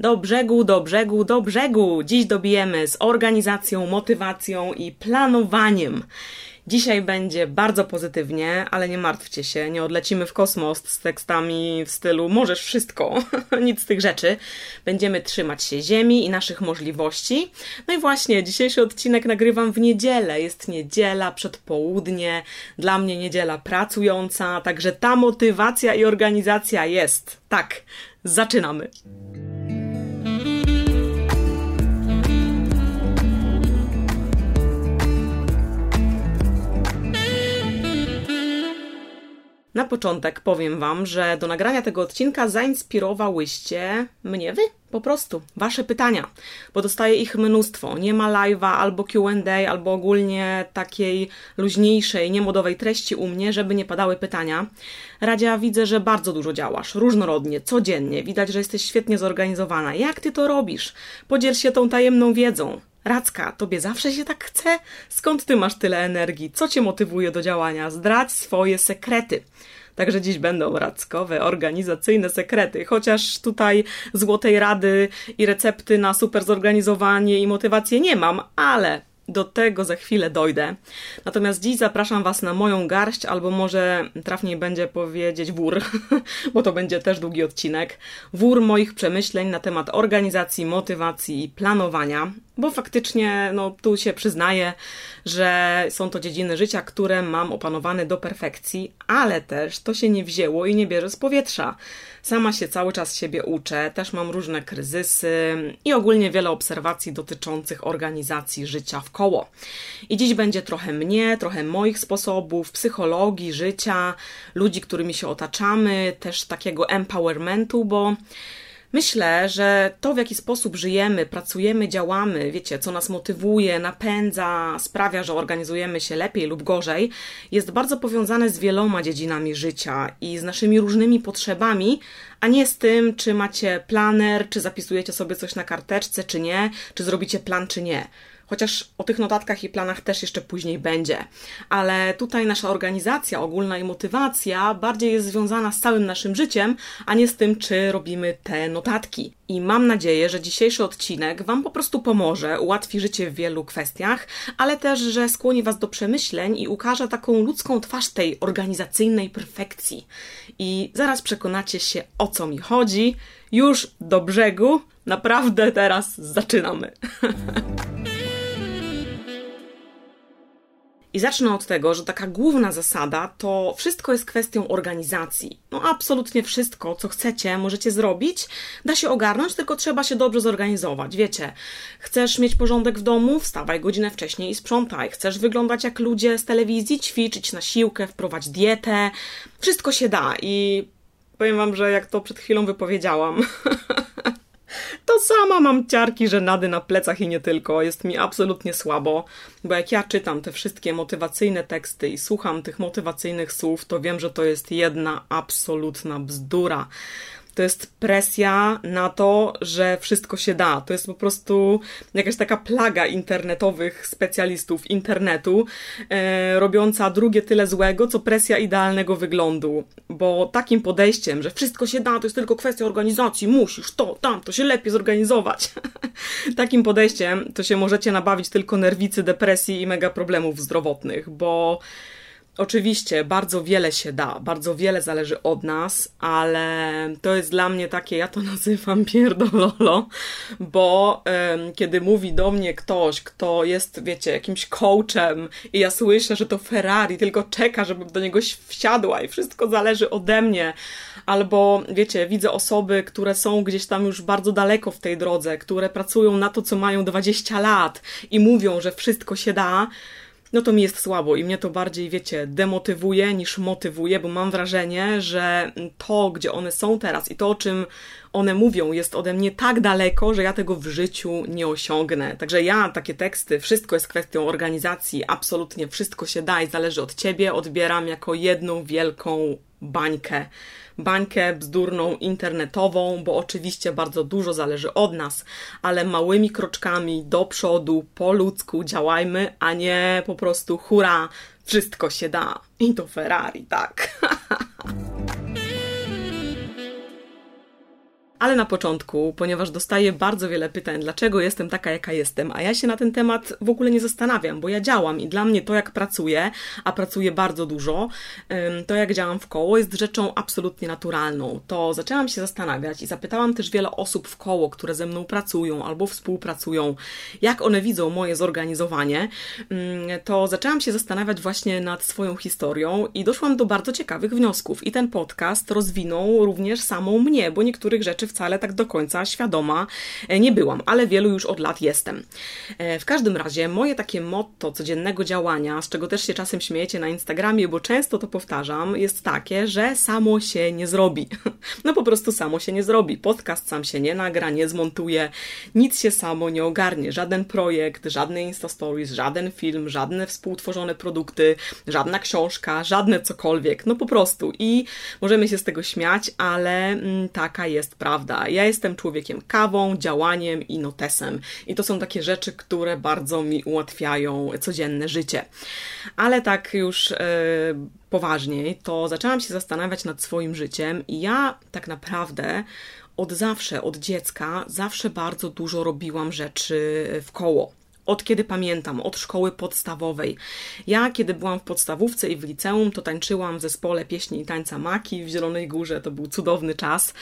Do brzegu, do brzegu, do brzegu. Dziś dobijemy z organizacją, motywacją i planowaniem. Dzisiaj będzie bardzo pozytywnie, ale nie martwcie się, nie odlecimy w kosmos z tekstami w stylu możesz wszystko, nic z tych rzeczy. Będziemy trzymać się Ziemi i naszych możliwości. No i właśnie, dzisiejszy odcinek nagrywam w niedzielę. Jest niedziela, przedpołudnie, dla mnie niedziela pracująca, także ta motywacja i organizacja jest. Tak, zaczynamy. Na początek powiem Wam, że do nagrania tego odcinka zainspirowałyście mnie Wy. Po prostu, Wasze pytania, bo dostaję ich mnóstwo. Nie ma live'a albo QA, albo ogólnie takiej luźniejszej, niemodowej treści u mnie, żeby nie padały pytania. Radzia, widzę, że bardzo dużo działasz, różnorodnie, codziennie. Widać, że jesteś świetnie zorganizowana. Jak ty to robisz? Podziel się tą tajemną wiedzą. Racka, tobie zawsze się tak chce? Skąd ty masz tyle energii? Co cię motywuje do działania? Zdradź swoje sekrety. Także dziś będą radzkowe, organizacyjne sekrety, chociaż tutaj złotej rady i recepty na super zorganizowanie i motywację nie mam, ale do tego za chwilę dojdę. Natomiast dziś zapraszam Was na moją garść, albo może trafniej będzie powiedzieć wór, bo to będzie też długi odcinek. Wór moich przemyśleń na temat organizacji, motywacji i planowania, bo faktycznie, no tu się przyznaję, że są to dziedziny życia, które mam opanowane do perfekcji, ale też to się nie wzięło i nie bierze z powietrza. Sama się cały czas siebie uczę, też mam różne kryzysy i ogólnie wiele obserwacji dotyczących organizacji życia w koło. I dziś będzie trochę mnie, trochę moich sposobów, psychologii, życia, ludzi, którymi się otaczamy, też takiego empowermentu, bo Myślę, że to, w jaki sposób żyjemy, pracujemy, działamy, wiecie, co nas motywuje, napędza, sprawia, że organizujemy się lepiej lub gorzej, jest bardzo powiązane z wieloma dziedzinami życia i z naszymi różnymi potrzebami, a nie z tym, czy macie planer, czy zapisujecie sobie coś na karteczce, czy nie, czy zrobicie plan, czy nie chociaż o tych notatkach i planach też jeszcze później będzie. Ale tutaj nasza organizacja ogólna i motywacja bardziej jest związana z całym naszym życiem, a nie z tym, czy robimy te notatki. I mam nadzieję, że dzisiejszy odcinek Wam po prostu pomoże, ułatwi życie w wielu kwestiach, ale też, że skłoni Was do przemyśleń i ukaże taką ludzką twarz tej organizacyjnej perfekcji. I zaraz przekonacie się, o co mi chodzi. Już do brzegu. Naprawdę teraz zaczynamy. I zacznę od tego, że taka główna zasada to wszystko jest kwestią organizacji. No, absolutnie wszystko, co chcecie, możecie zrobić, da się ogarnąć, tylko trzeba się dobrze zorganizować. Wiecie, chcesz mieć porządek w domu, wstawaj godzinę wcześniej i sprzątaj. Chcesz wyglądać jak ludzie z telewizji, ćwiczyć na siłkę, wprowadź dietę. Wszystko się da i powiem Wam, że jak to przed chwilą wypowiedziałam. To sama mam ciarki żenady na plecach i nie tylko. Jest mi absolutnie słabo, bo jak ja czytam te wszystkie motywacyjne teksty i słucham tych motywacyjnych słów, to wiem, że to jest jedna absolutna bzdura to jest presja na to, że wszystko się da. To jest po prostu jakaś taka plaga internetowych specjalistów internetu, e, robiąca drugie tyle złego, co presja idealnego wyglądu. Bo takim podejściem, że wszystko się da, to jest tylko kwestia organizacji, musisz to, tam, to się lepiej zorganizować. takim podejściem to się możecie nabawić tylko nerwicy, depresji i mega problemów zdrowotnych, bo Oczywiście, bardzo wiele się da, bardzo wiele zależy od nas, ale to jest dla mnie takie, ja to nazywam pierdololo, bo um, kiedy mówi do mnie ktoś, kto jest, wiecie, jakimś coachem i ja słyszę, że to Ferrari tylko czeka, żebym do niego wsiadła i wszystko zależy ode mnie, albo, wiecie, widzę osoby, które są gdzieś tam już bardzo daleko w tej drodze, które pracują na to, co mają 20 lat i mówią, że wszystko się da, no to mi jest słabo i mnie to bardziej, wiecie, demotywuje niż motywuje, bo mam wrażenie, że to, gdzie one są teraz i to, o czym one mówią, jest ode mnie tak daleko, że ja tego w życiu nie osiągnę. Także ja takie teksty, wszystko jest kwestią organizacji, absolutnie wszystko się da i zależy od ciebie, odbieram jako jedną wielką bańkę bańkę bzdurną internetową, bo oczywiście bardzo dużo zależy od nas, ale małymi kroczkami do przodu, po ludzku działajmy, a nie po prostu hura, wszystko się da. I to Ferrari, tak. Ale na początku, ponieważ dostaję bardzo wiele pytań, dlaczego jestem taka, jaka jestem, a ja się na ten temat w ogóle nie zastanawiam, bo ja działam i dla mnie to, jak pracuję, a pracuję bardzo dużo, to jak działam w koło jest rzeczą absolutnie naturalną. To zaczęłam się zastanawiać i zapytałam też wiele osób w koło, które ze mną pracują albo współpracują, jak one widzą moje zorganizowanie, to zaczęłam się zastanawiać właśnie nad swoją historią i doszłam do bardzo ciekawych wniosków. I ten podcast rozwinął również samą mnie, bo niektórych rzeczy wcale tak do końca świadoma e, nie byłam, ale wielu już od lat jestem. E, w każdym razie moje takie motto codziennego działania, z czego też się czasem śmiejecie na Instagramie, bo często to powtarzam, jest takie, że samo się nie zrobi. No po prostu samo się nie zrobi. Podcast sam się nie nagra, nie zmontuje, nic się samo nie ogarnie. Żaden projekt, żadne Insta Stories, żaden film, żadne współtworzone produkty, żadna książka, żadne cokolwiek. No po prostu. I możemy się z tego śmiać, ale mm, taka jest prawda prawda. Ja jestem człowiekiem kawą, działaniem i notesem. I to są takie rzeczy, które bardzo mi ułatwiają codzienne życie. Ale tak już yy, poważniej, to zaczęłam się zastanawiać nad swoim życiem i ja tak naprawdę od zawsze, od dziecka, zawsze bardzo dużo robiłam rzeczy w koło od kiedy pamiętam, od szkoły podstawowej. Ja, kiedy byłam w podstawówce i w liceum, to tańczyłam w zespole pieśni i tańca Maki w Zielonej Górze. To był cudowny czas.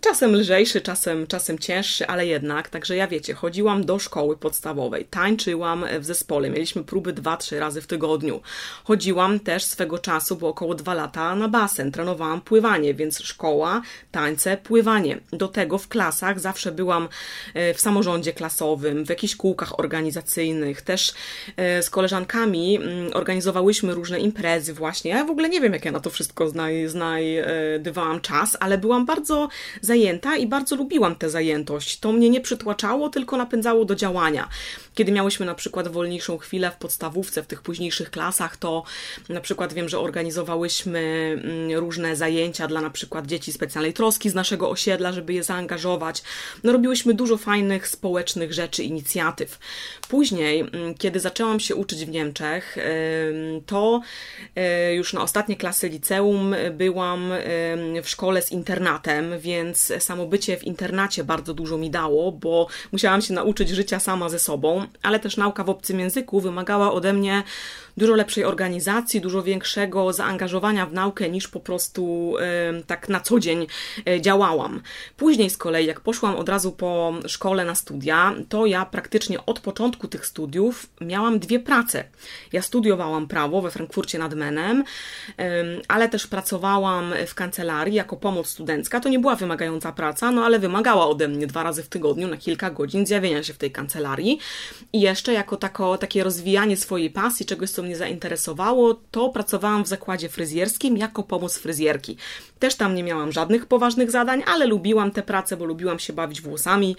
Czasem lżejszy, czasem, czasem cięższy, ale jednak. Także ja wiecie, chodziłam do szkoły podstawowej, tańczyłam w zespole. Mieliśmy próby dwa, trzy razy w tygodniu. Chodziłam też swego czasu, bo około dwa lata na basen. Trenowałam pływanie, więc szkoła, tańce, pływanie. Do tego w klasach zawsze byłam e, w samorządzie klasowym, w jakichś kółkach organizacyjnych organizacyjnych, też e, z koleżankami mm, organizowałyśmy różne imprezy właśnie. Ja w ogóle nie wiem, jak ja na to wszystko znaj, znajdywałam czas, ale byłam bardzo zajęta i bardzo lubiłam tę zajętość. To mnie nie przytłaczało, tylko napędzało do działania. Kiedy miałyśmy na przykład wolniejszą chwilę w podstawówce, w tych późniejszych klasach, to na przykład wiem, że organizowałyśmy mm, różne zajęcia dla na przykład dzieci specjalnej troski z naszego osiedla, żeby je zaangażować. No, robiłyśmy dużo fajnych społecznych rzeczy, inicjatyw. Później, mm, kiedy zaczęłam się uczyć w Niemczech, to e, już na ostatnie klasy liceum byłam w szkole z internatem, więc samo bycie w internacie bardzo dużo mi dało, bo musiałam się nauczyć życia sama ze sobą, ale też nauka w obcym języku wymagała ode mnie dużo lepszej organizacji, dużo większego zaangażowania w naukę niż po prostu tak na co dzień e, działałam. Później z kolei, jak poszłam od razu po szkole na studia, to ja praktycznie od początku tych studiów miałam dwie prace. Ja studiowałam prawo we Frankfurcie nad Menem, ale też pracowałam w kancelarii jako pomoc studencka. To nie była wymagająca praca, no ale wymagała ode mnie dwa razy w tygodniu na kilka godzin zjawienia się w tej kancelarii. I jeszcze jako tako, takie rozwijanie swojej pasji, czegoś, co mnie zainteresowało, to pracowałam w zakładzie fryzjerskim jako pomoc fryzjerki. Też tam nie miałam żadnych poważnych zadań, ale lubiłam tę pracę, bo lubiłam się bawić włosami.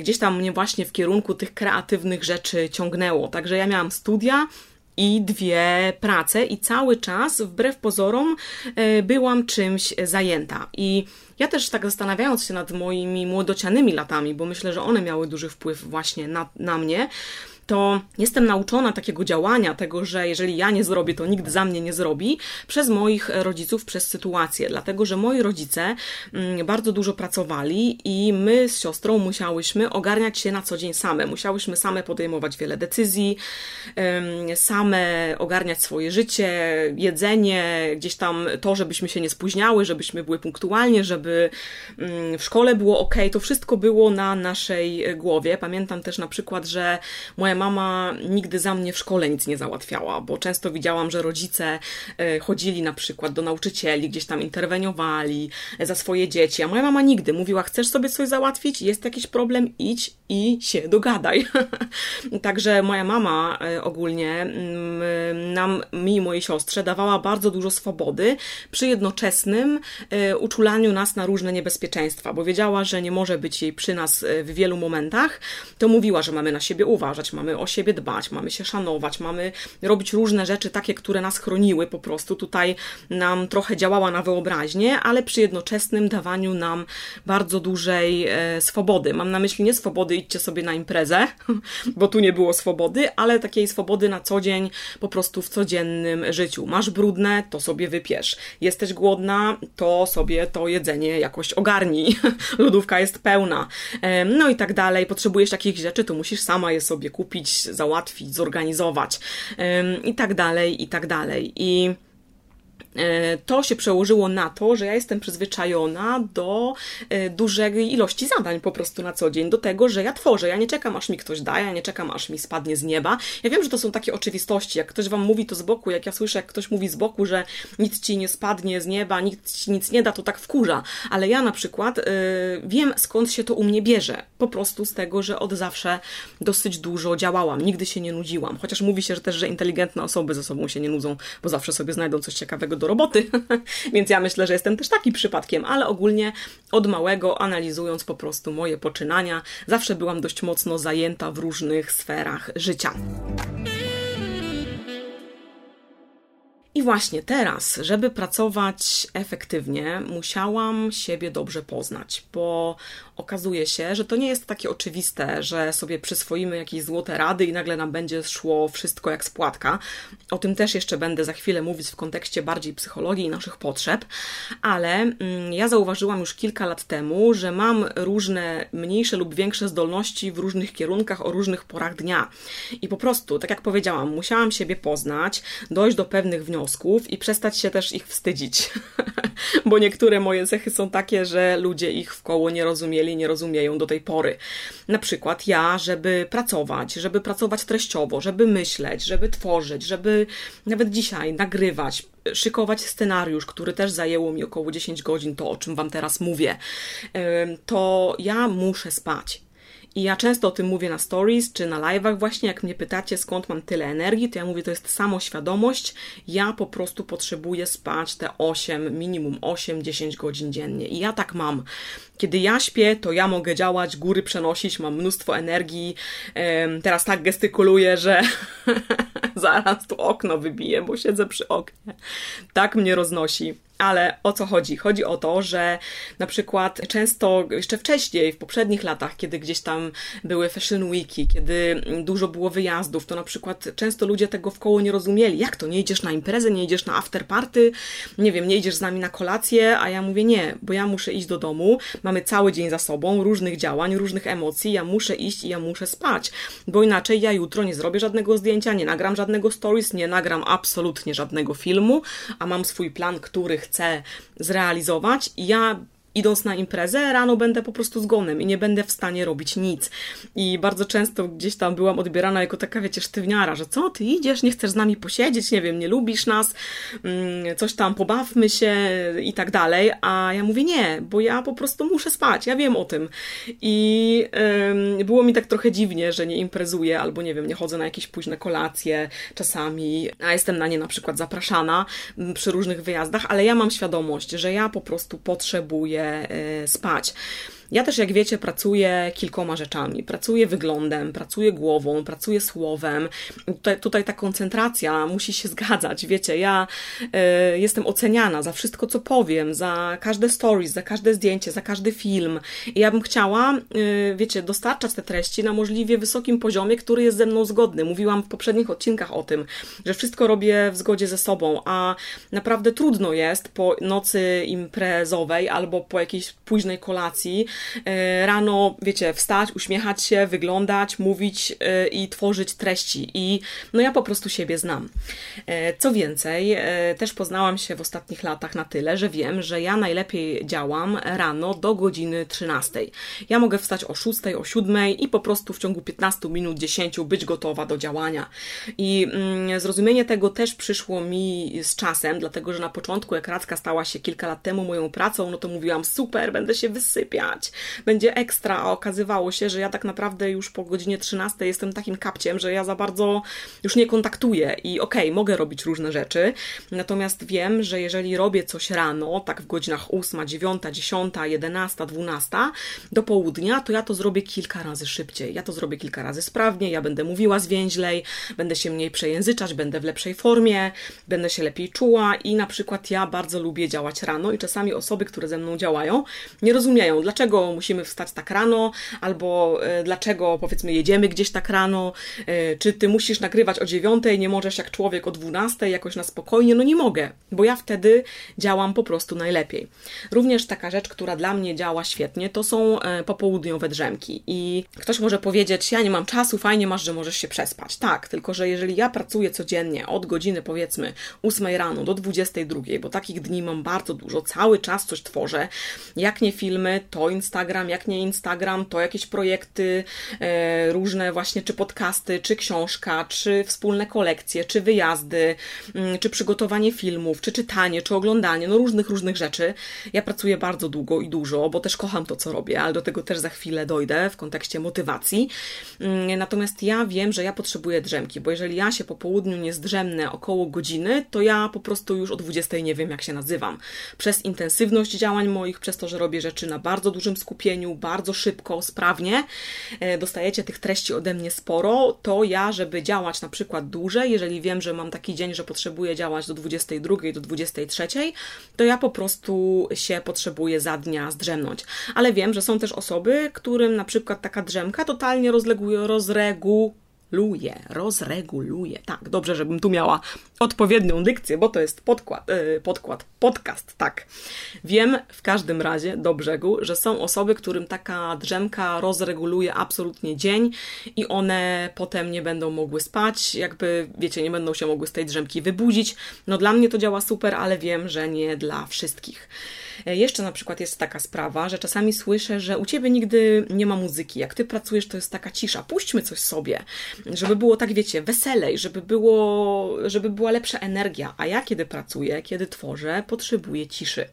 Gdzieś tam mnie właśnie w kierunku tych kreatywnych rzeczy ciągnęło. Także ja miałam studia, i dwie prace, i cały czas, wbrew pozorom, e, byłam czymś zajęta. I ja też tak zastanawiając się nad moimi młodocianymi latami, bo myślę, że one miały duży wpływ właśnie na, na mnie, to jestem nauczona takiego działania, tego, że jeżeli ja nie zrobię, to nikt za mnie nie zrobi, przez moich rodziców, przez sytuację. Dlatego, że moi rodzice mm, bardzo dużo pracowali i my z siostrą musiałyśmy ogarniać się na co dzień same. Musiałyśmy same podejmować wiele decyzji, same ogarniać swoje życie, jedzenie, gdzieś tam to, żebyśmy się nie spóźniały, żebyśmy były punktualnie, żeby mm, w szkole było ok. To wszystko było na naszej głowie. Pamiętam też na przykład, że moja mama nigdy za mnie w szkole nic nie załatwiała, bo często widziałam, że rodzice e, chodzili na przykład do nauczycieli, gdzieś tam interweniowali za swoje dzieci, a moja mama nigdy mówiła, chcesz sobie coś załatwić, jest jakiś problem, idź i się dogadaj. Także moja mama e, ogólnie mm, nam, mi i mojej siostrze dawała bardzo dużo swobody przy jednoczesnym e, uczulaniu nas na różne niebezpieczeństwa, bo wiedziała, że nie może być jej przy nas w wielu momentach, to mówiła, że mamy na siebie uważać, mamy mamy o siebie dbać, mamy się szanować, mamy robić różne rzeczy takie, które nas chroniły po prostu. Tutaj nam trochę działała na wyobraźnię, ale przy jednoczesnym dawaniu nam bardzo dużej e, swobody. Mam na myśli nie swobody, idźcie sobie na imprezę, bo tu nie było swobody, ale takiej swobody na co dzień, po prostu w codziennym życiu. Masz brudne, to sobie wypiesz. Jesteś głodna, to sobie to jedzenie jakoś ogarnij. Lodówka jest pełna. No i tak dalej. Potrzebujesz takich rzeczy, to musisz sama je sobie kupić, załatwić, zorganizować. I tak dalej, i tak dalej. I to się przełożyło na to, że ja jestem przyzwyczajona do e, dużej ilości zadań po prostu na co dzień, do tego, że ja tworzę. Ja nie czekam, aż mi ktoś da, ja nie czekam, aż mi spadnie z nieba. Ja wiem, że to są takie oczywistości. Jak ktoś wam mówi to z boku, jak ja słyszę, jak ktoś mówi z boku, że nic ci nie spadnie z nieba, nikt ci nic nie da, to tak wkurza. Ale ja na przykład yy, wiem, skąd się to u mnie bierze. Po prostu z tego, że od zawsze dosyć dużo działałam. Nigdy się nie nudziłam. Chociaż mówi się że też, że inteligentne osoby ze sobą się nie nudzą, bo zawsze sobie znajdą coś ciekawego do do roboty, więc ja myślę, że jestem też taki przypadkiem, ale ogólnie od małego, analizując po prostu moje poczynania, zawsze byłam dość mocno zajęta w różnych sferach życia. I właśnie teraz, żeby pracować efektywnie, musiałam siebie dobrze poznać, bo okazuje się, że to nie jest takie oczywiste, że sobie przyswoimy jakieś złote rady i nagle nam będzie szło wszystko jak spłatka. O tym też jeszcze będę za chwilę mówić w kontekście bardziej psychologii i naszych potrzeb, ale mm, ja zauważyłam już kilka lat temu, że mam różne mniejsze lub większe zdolności w różnych kierunkach o różnych porach dnia. I po prostu, tak jak powiedziałam, musiałam siebie poznać, dojść do pewnych wniosków i przestać się też ich wstydzić. Bo niektóre moje cechy są takie, że ludzie ich w koło nie rozumieli nie rozumieją do tej pory. Na przykład ja, żeby pracować, żeby pracować treściowo, żeby myśleć, żeby tworzyć, żeby nawet dzisiaj nagrywać, szykować scenariusz, który też zajęło mi około 10 godzin, to o czym Wam teraz mówię, to ja muszę spać. I ja często o tym mówię na stories czy na live'ach właśnie, jak mnie pytacie skąd mam tyle energii, to ja mówię, to jest samoświadomość. Ja po prostu potrzebuję spać te 8, minimum 8-10 godzin dziennie. I ja tak mam. Kiedy ja śpię, to ja mogę działać, góry przenosić, mam mnóstwo energii. Teraz tak gestykuluję, że zaraz tu okno wybiję, bo siedzę przy oknie. Tak mnie roznosi. Ale o co chodzi? Chodzi o to, że na przykład często jeszcze wcześniej, w poprzednich latach, kiedy gdzieś tam były fashion weeki, kiedy dużo było wyjazdów, to na przykład często ludzie tego w koło nie rozumieli. Jak to? Nie idziesz na imprezę, nie idziesz na afterparty, nie wiem, nie idziesz z nami na kolację, a ja mówię nie, bo ja muszę iść do domu, mamy cały dzień za sobą, różnych działań, różnych emocji, ja muszę iść i ja muszę spać, bo inaczej ja jutro nie zrobię żadnego zdjęcia, nie nagram żadnego stories, nie nagram absolutnie żadnego filmu, a mam swój plan, który chcę zrealizować. Ja idąc na imprezę, rano będę po prostu zgonem i nie będę w stanie robić nic. I bardzo często gdzieś tam byłam odbierana jako taka, wiecie, sztywniara, że co, ty idziesz, nie chcesz z nami posiedzieć, nie wiem, nie lubisz nas, mm, coś tam, pobawmy się i tak dalej, a ja mówię nie, bo ja po prostu muszę spać, ja wiem o tym. I było mi tak trochę dziwnie, że nie imprezuję, albo nie wiem, nie chodzę na jakieś późne kolacje czasami, a jestem na nie na przykład zapraszana mm, przy różnych wyjazdach, ale ja mam świadomość, że ja po prostu potrzebuję spać. Ja też, jak wiecie, pracuję kilkoma rzeczami. Pracuję wyglądem, pracuję głową, pracuję słowem. Tutaj, tutaj ta koncentracja musi się zgadzać. Wiecie, ja y, jestem oceniana za wszystko, co powiem, za każde stories, za każde zdjęcie, za każdy film. I ja bym chciała, y, wiecie, dostarczać te treści na możliwie wysokim poziomie, który jest ze mną zgodny. Mówiłam w poprzednich odcinkach o tym, że wszystko robię w zgodzie ze sobą, a naprawdę trudno jest po nocy imprezowej albo po jakiejś późnej kolacji rano, wiecie, wstać, uśmiechać się, wyglądać, mówić e, i tworzyć treści. I no ja po prostu siebie znam. E, co więcej, też poznałam się w ostatnich latach na tyle, że wiem, że ja najlepiej działam rano do godziny 13. Ja mogę wstać o 6, o 7 i po prostu w ciągu 15 minut, 10 być gotowa do działania. I mm, zrozumienie tego też przyszło mi z czasem, dlatego że na początku, jak Radzka stała się kilka lat temu moją pracą, no to mówiłam super, będę się wysypiać, Będzie ekstra, a okazywało się, że ja tak naprawdę już po godzinie 13 jestem takim kapciem, że ja za bardzo już nie kontaktuję i okej, okay, mogę robić różne rzeczy, natomiast wiem, że jeżeli robię coś rano, tak w godzinach 8, 9, 10, 11, 12 do południa, to ja to zrobię kilka razy szybciej. Ja to zrobię kilka razy sprawnie, ja będę mówiła zwięźlej, będę się mniej przejęzyczać, będę w lepszej formie, będę się lepiej czuła i na przykład ja bardzo lubię działać rano i czasami osoby, które ze mną działają, nie rozumieją, dlaczego musimy wstać tak rano, albo e, dlaczego powiedzmy jedziemy gdzieś tak rano, e, czy ty musisz nagrywać o dziewiątej, nie możesz jak człowiek o dwunastej jakoś na spokojnie, no nie mogę, bo ja wtedy działam po prostu najlepiej. Również taka rzecz, która dla mnie działa świetnie, to są e, popołudniowe drzemki i ktoś może powiedzieć, ja nie mam czasu, fajnie masz, że możesz się przespać. Tak, tylko że jeżeli ja pracuję codziennie od godziny powiedzmy 8 rano do 22, bo takich dni mam bardzo dużo, cały czas coś tworzę, jak nie filmy, to jak nie Instagram, to jakieś projekty e, różne właśnie, czy podcasty, czy książka, czy wspólne kolekcje, czy wyjazdy, mm, czy przygotowanie filmów, czy czytanie, czy oglądanie, no różnych, różnych rzeczy. Ja pracuję bardzo długo i dużo, bo też kocham to, co robię, ale do tego też za chwilę dojdę w kontekście motywacji. Mm, natomiast ja wiem, że ja potrzebuję drzemki, bo jeżeli ja się po południu nie zdrzemnę około godziny, to ja po prostu już o 20 nie wiem, jak się nazywam. Przez intensywność działań moich, przez to, że robię rzeczy na bardzo dużym skupieniu, bardzo szybko, sprawnie, e, dostajecie tych treści ode mnie sporo, to ja, żeby działać na przykład dłużej, jeżeli wiem, że mam taki dzień, że potrzebuję działać do 22, do 23, to ja po prostu się potrzebuję za dnia zdrzemnąć. Ale wiem, że są też osoby, którym na przykład taka drzemka totalnie rozleguje, rozregu, luje, rozreguluje. Tak, dobrze, żebym tu miała odpowiednią dykcję, bo to jest podkład, yy, podkład, podcast, tak. Wiem w każdym razie do brzegu, że są osoby, którym taka drzemka rozreguluje absolutnie dzień i one potem nie będą mogły spać, jakby, wiecie, nie będą się mogły z tej drzemki wybudzić. No dla mnie to działa super, ale wiem, że nie dla wszystkich. E, jeszcze na przykład jest taka sprawa, że czasami słyszę, że u ciebie nigdy nie ma muzyki. Jak ty pracujesz, to jest taka cisza. Puśćmy coś sobie, żeby było tak, wiecie, weselej, żeby było, żeby była lepsza energia. A ja kiedy pracuję, kiedy tworzę, potrzebuję ciszy.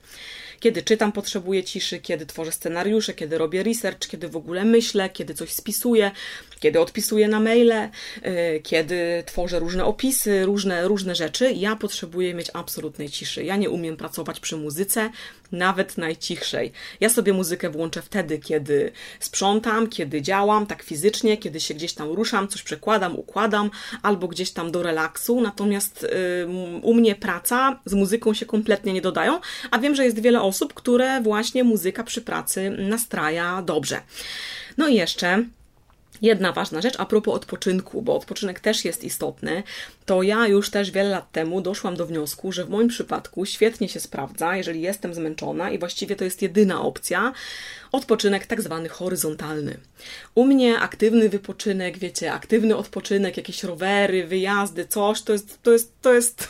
Kiedy czytam, potrzebuję ciszy, kiedy tworzę scenariusze, kiedy robię research, kiedy w ogóle myślę, kiedy coś spisuję, kiedy odpisuję na maile, y, kiedy tworzę różne opisy, różne, różne rzeczy. Ja potrzebuję mieć absolutnej ciszy. Ja nie umiem pracować przy muzyce, nawet najcichszej. Ja sobie muzykę włączę wtedy, kiedy sprzątam, kiedy działam tak fizycznie, kiedy się gdzieś tam ruszam, coś przekładam, układam, albo gdzieś tam do relaksu. Natomiast yy, u mnie praca z muzyką się kompletnie nie dodają, a wiem, że jest wiele osób, które właśnie muzyka przy pracy nastraja dobrze. No i jeszcze Jedna ważna rzecz a propos odpoczynku, bo odpoczynek też jest istotny, to ja już też wiele lat temu doszłam do wniosku, że w moim przypadku świetnie się sprawdza, jeżeli jestem zmęczona i właściwie to jest jedyna opcja, odpoczynek tak zwany horyzontalny. U mnie aktywny wypoczynek, wiecie, aktywny odpoczynek, jakieś rowery, wyjazdy, coś, to jest, to jest, to jest,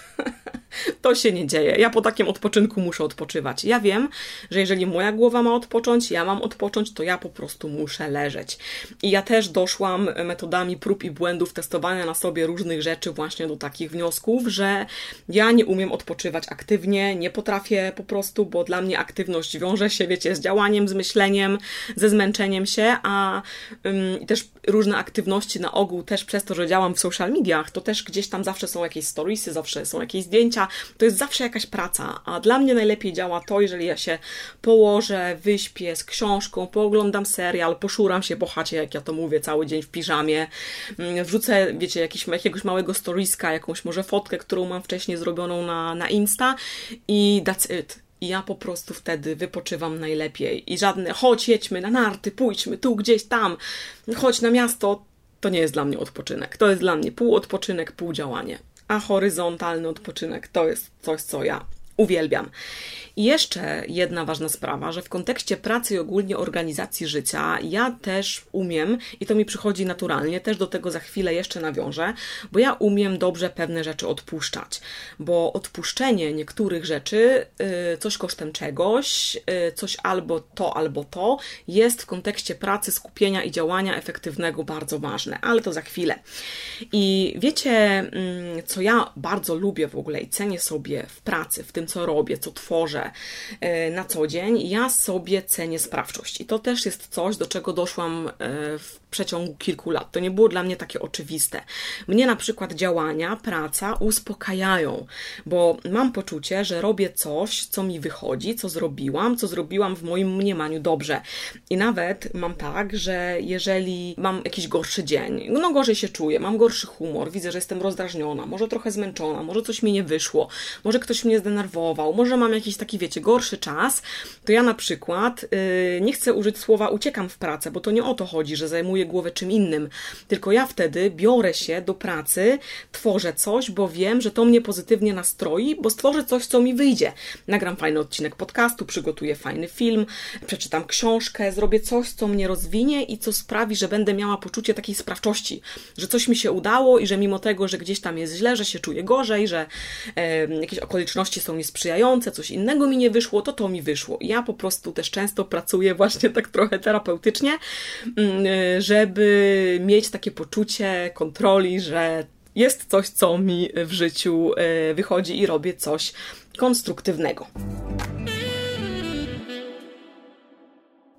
to się nie dzieje. Ja po takim odpoczynku muszę odpoczywać. Ja wiem, że jeżeli moja głowa ma odpocząć, ja mam odpocząć, to ja po prostu muszę leżeć. I ja też doszłam metodami prób i błędów, testowania na sobie różnych rzeczy właśnie do takich wniosków, że ja nie umiem odpoczywać aktywnie, nie potrafię po prostu, bo dla mnie aktywność wiąże się, wiecie, z działaniem, z myśleniem, ze zmęczeniem się, a też różne aktywności na ogół, też przez to, że działam w social mediach, to też gdzieś tam zawsze są jakieś storiesy, zawsze są jakieś zdjęcia, to jest zawsze jakaś praca, a dla mnie najlepiej działa to, jeżeli ja się położę, wyśpię z książką, pooglądam serial, poszuram się po chacie, jak ja to mówię, cały dzień w piżamie, mm, wrzucę, wiecie, jakiś, jakiegoś małego storiska, jakąś może fotkę, którą mam wcześniej zrobioną na, na Insta i that's it. I ja po prostu wtedy wypoczywam najlepiej. I żadne, chodź, jedźmy na narty, pójdźmy tu, gdzieś tam, chodź na miasto. To nie jest dla mnie odpoczynek. To jest dla mnie pół odpoczynek, pół działanie. A horyzontalny odpoczynek to jest coś, co ja uwielbiam. I jeszcze jedna ważna sprawa, że w kontekście pracy i ogólnie organizacji życia ja też umiem, i to mi przychodzi naturalnie, też do tego za chwilę jeszcze nawiążę, bo ja umiem dobrze pewne rzeczy odpuszczać, bo odpuszczenie niektórych rzeczy, y, coś kosztem czegoś, y, coś albo to, albo to, jest w kontekście pracy, skupienia i działania efektywnego bardzo ważne, ale to za chwilę. I wiecie, mm, co ja bardzo lubię w ogóle i cenię sobie w pracy, w tym tym, co robię, co tworzę e, na co dzień, ja sobie cenię sprawczość. I to też jest coś, do czego doszłam e, w przeciągu kilku lat. To nie było dla mnie takie oczywiste. Mnie na przykład działania, praca uspokajają, bo mam poczucie, że robię coś, co mi wychodzi, co zrobiłam, co zrobiłam w moim mniemaniu dobrze. I nawet mam tak, że jeżeli mam jakiś gorszy dzień, no gorzej się czuję, mam gorszy humor, widzę, że jestem rozdrażniona, może trochę zmęczona, może coś mi nie wyszło, może ktoś mnie zdenerwował, może mam jakiś taki, wiecie, gorszy czas, to ja na przykład yy, nie chcę użyć słowa uciekam w pracę, bo to nie o to chodzi, że zajmuję głowę czym innym, tylko ja wtedy biorę się do pracy, tworzę coś, bo wiem, że to mnie pozytywnie nastroi, bo stworzę coś, co mi wyjdzie. Nagram fajny odcinek podcastu, przygotuję fajny film, przeczytam książkę, zrobię coś, co mnie rozwinie i co sprawi, że będę miała poczucie takiej sprawczości, że coś mi się udało i że mimo tego, że gdzieś tam jest źle, że się czuję gorzej, że jakieś okoliczności są niesprzyjające, coś innego mi nie wyszło, to to mi wyszło. Ja po prostu też często pracuję właśnie tak trochę terapeutycznie, mm, żeby mieć takie poczucie kontroli, że jest coś, co mi w życiu e, wychodzi i robię coś konstruktywnego.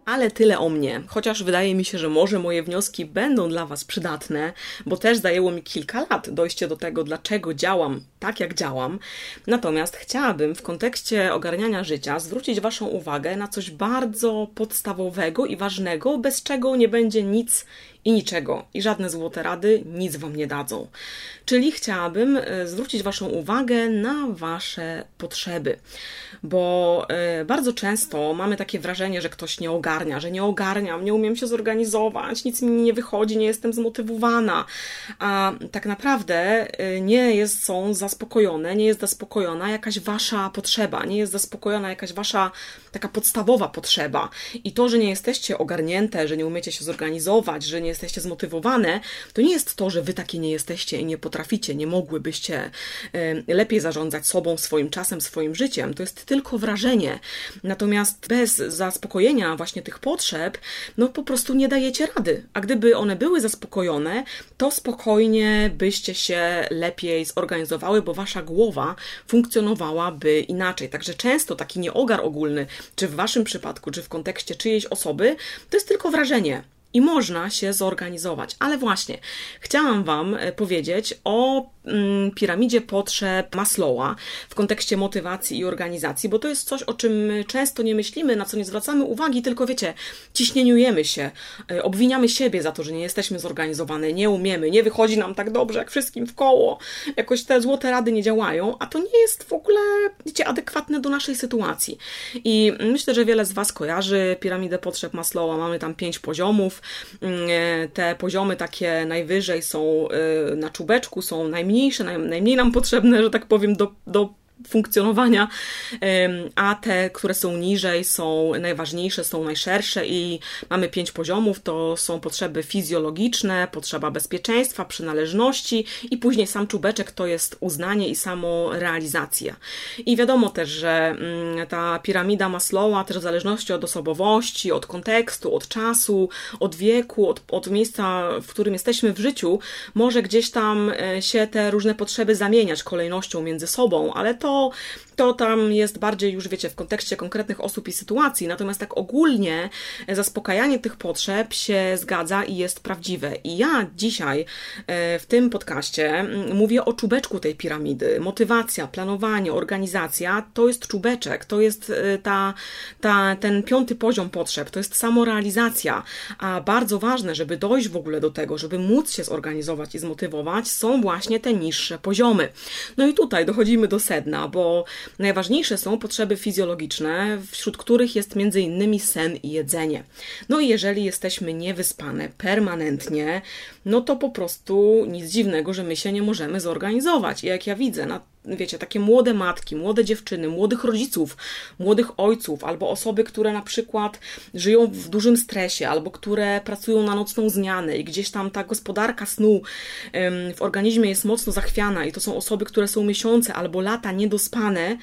Ale tyle o mnie, chociaż wydaje mi się, że może moje wnioski będą dla Was przydatne, bo też zajęło mi kilka lat dojście do tego, dlaczego działam tak, jak działam. Natomiast chciałabym w kontekście ogarniania życia zwrócić Waszą uwagę na coś bardzo podstawowego i ważnego, bez czego nie będzie nic i niczego, i żadne złote rady nic Wam nie dadzą. Czyli chciałabym e, zwrócić Waszą uwagę na Wasze potrzeby, bo e, bardzo często mamy takie wrażenie, że ktoś nie ogarnia, że nie ogarniam, nie umiem się zorganizować, nic mi nie wychodzi, nie jestem zmotywowana, a tak naprawdę e, nie jest, są zaspokojone, nie jest zaspokojona jakaś Wasza potrzeba, nie jest zaspokojona jakaś Wasza taka podstawowa potrzeba. I to, że nie jesteście ogarnięte, że nie umiecie się zorganizować, że nie jesteście zmotywowane, to nie jest to, że wy takie nie jesteście i nie potraficie, nie mogłybyście lepiej zarządzać sobą, swoim czasem, swoim życiem. To jest tylko wrażenie. Natomiast bez zaspokojenia właśnie tych potrzeb, no po prostu nie dajecie rady. A gdyby one były zaspokojone, to spokojnie byście się lepiej zorganizowały, bo wasza głowa funkcjonowałaby inaczej. Także często taki nieogar ogólny, czy w waszym przypadku, czy w kontekście czyjejś osoby, to jest tylko wrażenie i można się zorganizować. Ale właśnie, chciałam Wam e, powiedzieć o mm, piramidzie potrzeb Maslowa w kontekście motywacji i organizacji, bo to jest coś, o czym często nie myślimy, na co nie zwracamy uwagi, tylko wiecie, ciśnieniujemy się, e, obwiniamy siebie za to, że nie jesteśmy zorganizowane, nie umiemy, nie wychodzi nam tak dobrze, jak wszystkim w koło, jakoś te złote rady nie działają, a to nie jest w ogóle, wiecie, adekwatne do naszej sytuacji. I myślę, że wiele z Was kojarzy piramidę potrzeb Maslowa, mamy tam pięć poziomów, te poziomy takie najwyżej są e, na czubeczku, są najmniejsze, najmniej nam potrzebne, że tak powiem, do, do funkcjonowania, a te, które są niżej, są najważniejsze, są najszersze i mamy pięć poziomów. To są potrzeby fizjologiczne, potrzeba bezpieczeństwa, przynależności i później sam czubeczek to jest uznanie i samorealizacja. I wiadomo też, że mm, ta piramida Maslowa też w zależności od osobowości, od kontekstu, od czasu, od wieku, od, od miejsca, w którym jesteśmy w życiu, może gdzieś tam e, się te różne potrzeby zamieniać kolejnością między sobą, ale to, Oh. To tam jest bardziej już, wiecie, w kontekście konkretnych osób i sytuacji. Natomiast tak ogólnie zaspokajanie tych potrzeb się zgadza i jest prawdziwe. I ja dzisiaj e, w tym podcaście mówię o czubeczku tej piramidy. Motywacja, planowanie, organizacja to jest czubeczek, to jest e, ta, ta, ten piąty poziom potrzeb, to jest samorealizacja. A bardzo ważne, żeby dojść w ogóle do tego, żeby móc się zorganizować i zmotywować, są właśnie te niższe poziomy. No i tutaj dochodzimy do sedna bo najważniejsze są potrzeby fizjologiczne, wśród których jest innymi sen i jedzenie. No i jeżeli jesteśmy niewyspane permanentnie, no to po prostu nic dziwnego, że my się nie możemy zorganizować. I jak ja widzę na wiecie, takie młode matki, młode dziewczyny, młodych rodziców, młodych ojców, albo osoby, które na przykład żyją w dużym stresie, albo które pracują na nocną zmianę i gdzieś tam ta gospodarka snu w organizmie jest mocno zachwiana i to są osoby, które są miesiące albo lata niedospane,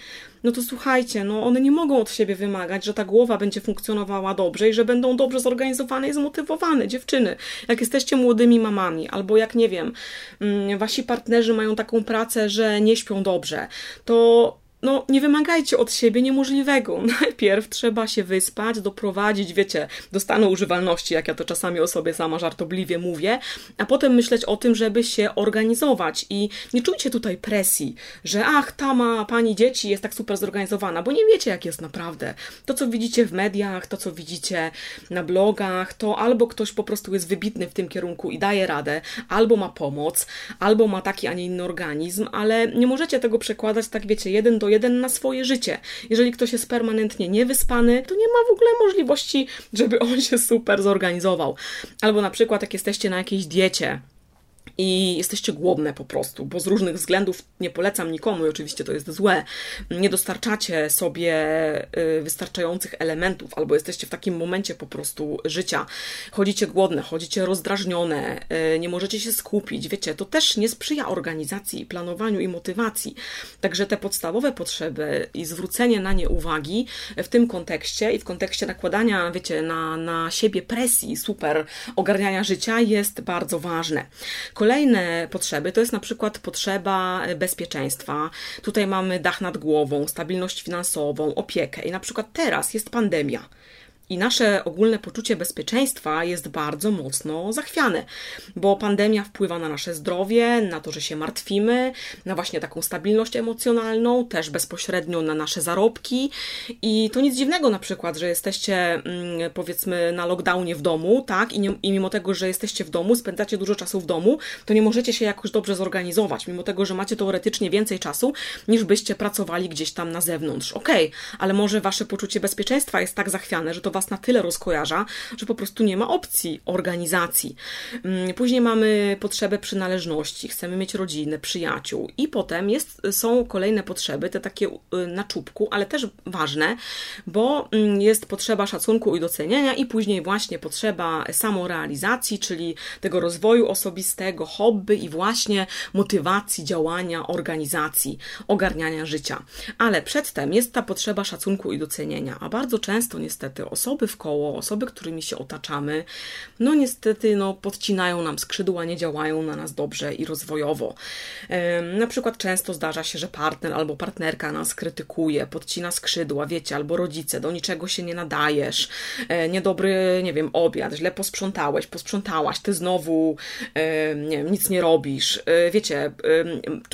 no to słuchajcie, no one nie mogą od siebie wymagać, że ta głowa będzie funkcjonowała dobrze i że będą dobrze zorganizowane i zmotywowane. Dziewczyny, jak jesteście młodymi mamami, albo jak nie wiem, mm, wasi partnerzy mają taką pracę, że nie śpią dobrze, to no nie wymagajcie od siebie niemożliwego. Najpierw trzeba się wyspać, doprowadzić, wiecie, do stanu używalności, jak ja to czasami o sobie sama żartobliwie mówię, a potem myśleć o tym, żeby się organizować i nie czujcie tutaj presji, że ach, ta ma pani dzieci jest tak super zorganizowana, bo nie wiecie, jak jest naprawdę. To, co widzicie w mediach, to, co widzicie na blogach, to albo ktoś po prostu jest wybitny w tym kierunku i daje radę, albo ma pomoc, albo ma taki, a nie inny organizm, ale nie możecie tego przekładać tak, wiecie, jeden do jeden na swoje życie. Jeżeli ktoś jest permanentnie niewyspany, to nie ma w ogóle możliwości, żeby on się super zorganizował. Albo na przykład, jak jesteście na jakiejś diecie, i jesteście głodne po prostu, bo z różnych względów nie polecam nikomu i oczywiście to jest złe. Nie dostarczacie sobie y, wystarczających elementów, albo jesteście w takim momencie po prostu życia. Chodzicie głodne, chodzicie rozdrażnione, y, nie możecie się skupić. Wiecie, to też nie sprzyja organizacji, planowaniu i motywacji. Także te podstawowe potrzeby i zwrócenie na nie uwagi w tym kontekście i w kontekście nakładania, wiecie, na, na siebie presji, super ogarniania życia jest bardzo ważne. Kolejne potrzeby to jest na przykład potrzeba bezpieczeństwa. Tutaj mamy dach nad głową, stabilność finansową, opiekę. I na przykład teraz jest pandemia i nasze ogólne poczucie bezpieczeństwa jest bardzo mocno zachwiane, bo pandemia wpływa na nasze zdrowie, na to, że się martwimy, na właśnie taką stabilność emocjonalną, też bezpośrednio na nasze zarobki. I to nic dziwnego na przykład, że jesteście mm, powiedzmy na lockdownie w domu, tak, I, nie, i mimo tego, że jesteście w domu, spędzacie dużo czasu w domu, to nie możecie się jakoś dobrze zorganizować, mimo tego, że macie teoretycznie więcej czasu, niż byście pracowali gdzieś tam na zewnątrz. Okej, okay, ale może wasze poczucie bezpieczeństwa jest tak zachwiane, że to was Was na tyle rozkojarza, że po prostu nie ma opcji organizacji. Mm, później mamy potrzebę przynależności, chcemy mieć rodzinę, przyjaciół i potem jest, są kolejne potrzeby, te takie y, na czubku, ale też ważne, bo mm, jest potrzeba szacunku i docenienia i później właśnie potrzeba samorealizacji, czyli tego rozwoju osobistego, hobby i właśnie motywacji działania, organizacji, ogarniania życia. Ale przedtem jest ta potrzeba szacunku i docenienia, a bardzo często niestety osoby osoby w koło, osoby, którymi się otaczamy, no niestety no, podcinają nam skrzydła, nie działają na nas dobrze i rozwojowo. Na przykład często zdarza się, że partner albo partnerka nas krytykuje, podcina skrzydła, wiecie, albo rodzice, do niczego się nie nadajesz, e, niedobry, nie wiem, obiad, źle posprzątałeś, posprzątałaś, ty znowu nie wiem, nic nie robisz. E, wiecie,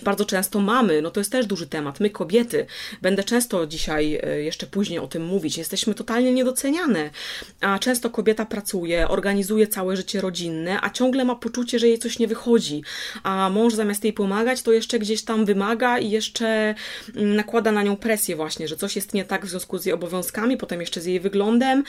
bardzo często mamy, no to jest też duży temat, my kobiety, będę często dzisiaj, e, jeszcze później o tym mówić, jesteśmy totalnie niedoceniane a często kobieta pracuje, organizuje całe życie rodzinne, a ciągle ma poczucie, że jej coś nie wychodzi. A mąż zamiast jej pomagać, to jeszcze gdzieś tam wymaga i jeszcze mm, nakłada na nią presję właśnie, że coś jest nie tak w związku z jej obowiązkami, potem jeszcze z jej wyglądem.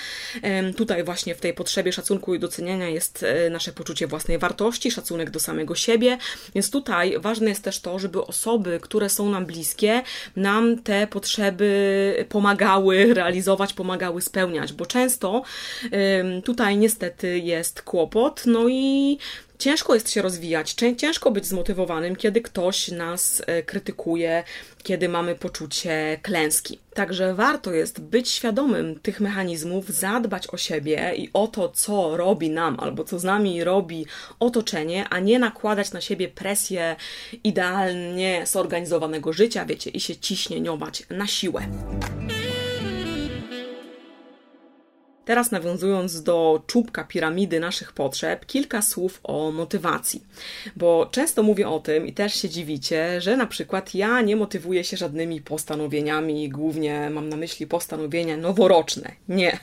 Tutaj właśnie w tej potrzebie szacunku i doceniania jest e, nasze poczucie własnej wartości, szacunek do samego siebie. Więc tutaj ważne jest też to, żeby osoby, które są nam bliskie, nam te potrzeby pomagały realizować, pomagały spełniać, bo często tutaj niestety jest kłopot, no i ciężko jest się rozwijać, ciężko być zmotywowanym, kiedy ktoś nas e, krytykuje, kiedy mamy poczucie klęski. Także warto jest być świadomym tych mechanizmów, zadbać o siebie i o to, co robi nam albo co z nami robi otoczenie, a nie nakładać na siebie presję idealnie zorganizowanego życia, wiecie, i się ciśnieniować na siłę. Teraz nawiązując do czubka piramidy naszych potrzeb, kilka słów o motywacji. Bo często mówię o tym i też się dziwicie, że na przykład ja nie motywuję się żadnymi postanowieniami, głównie mam na myśli postanowienia noworoczne. Nie.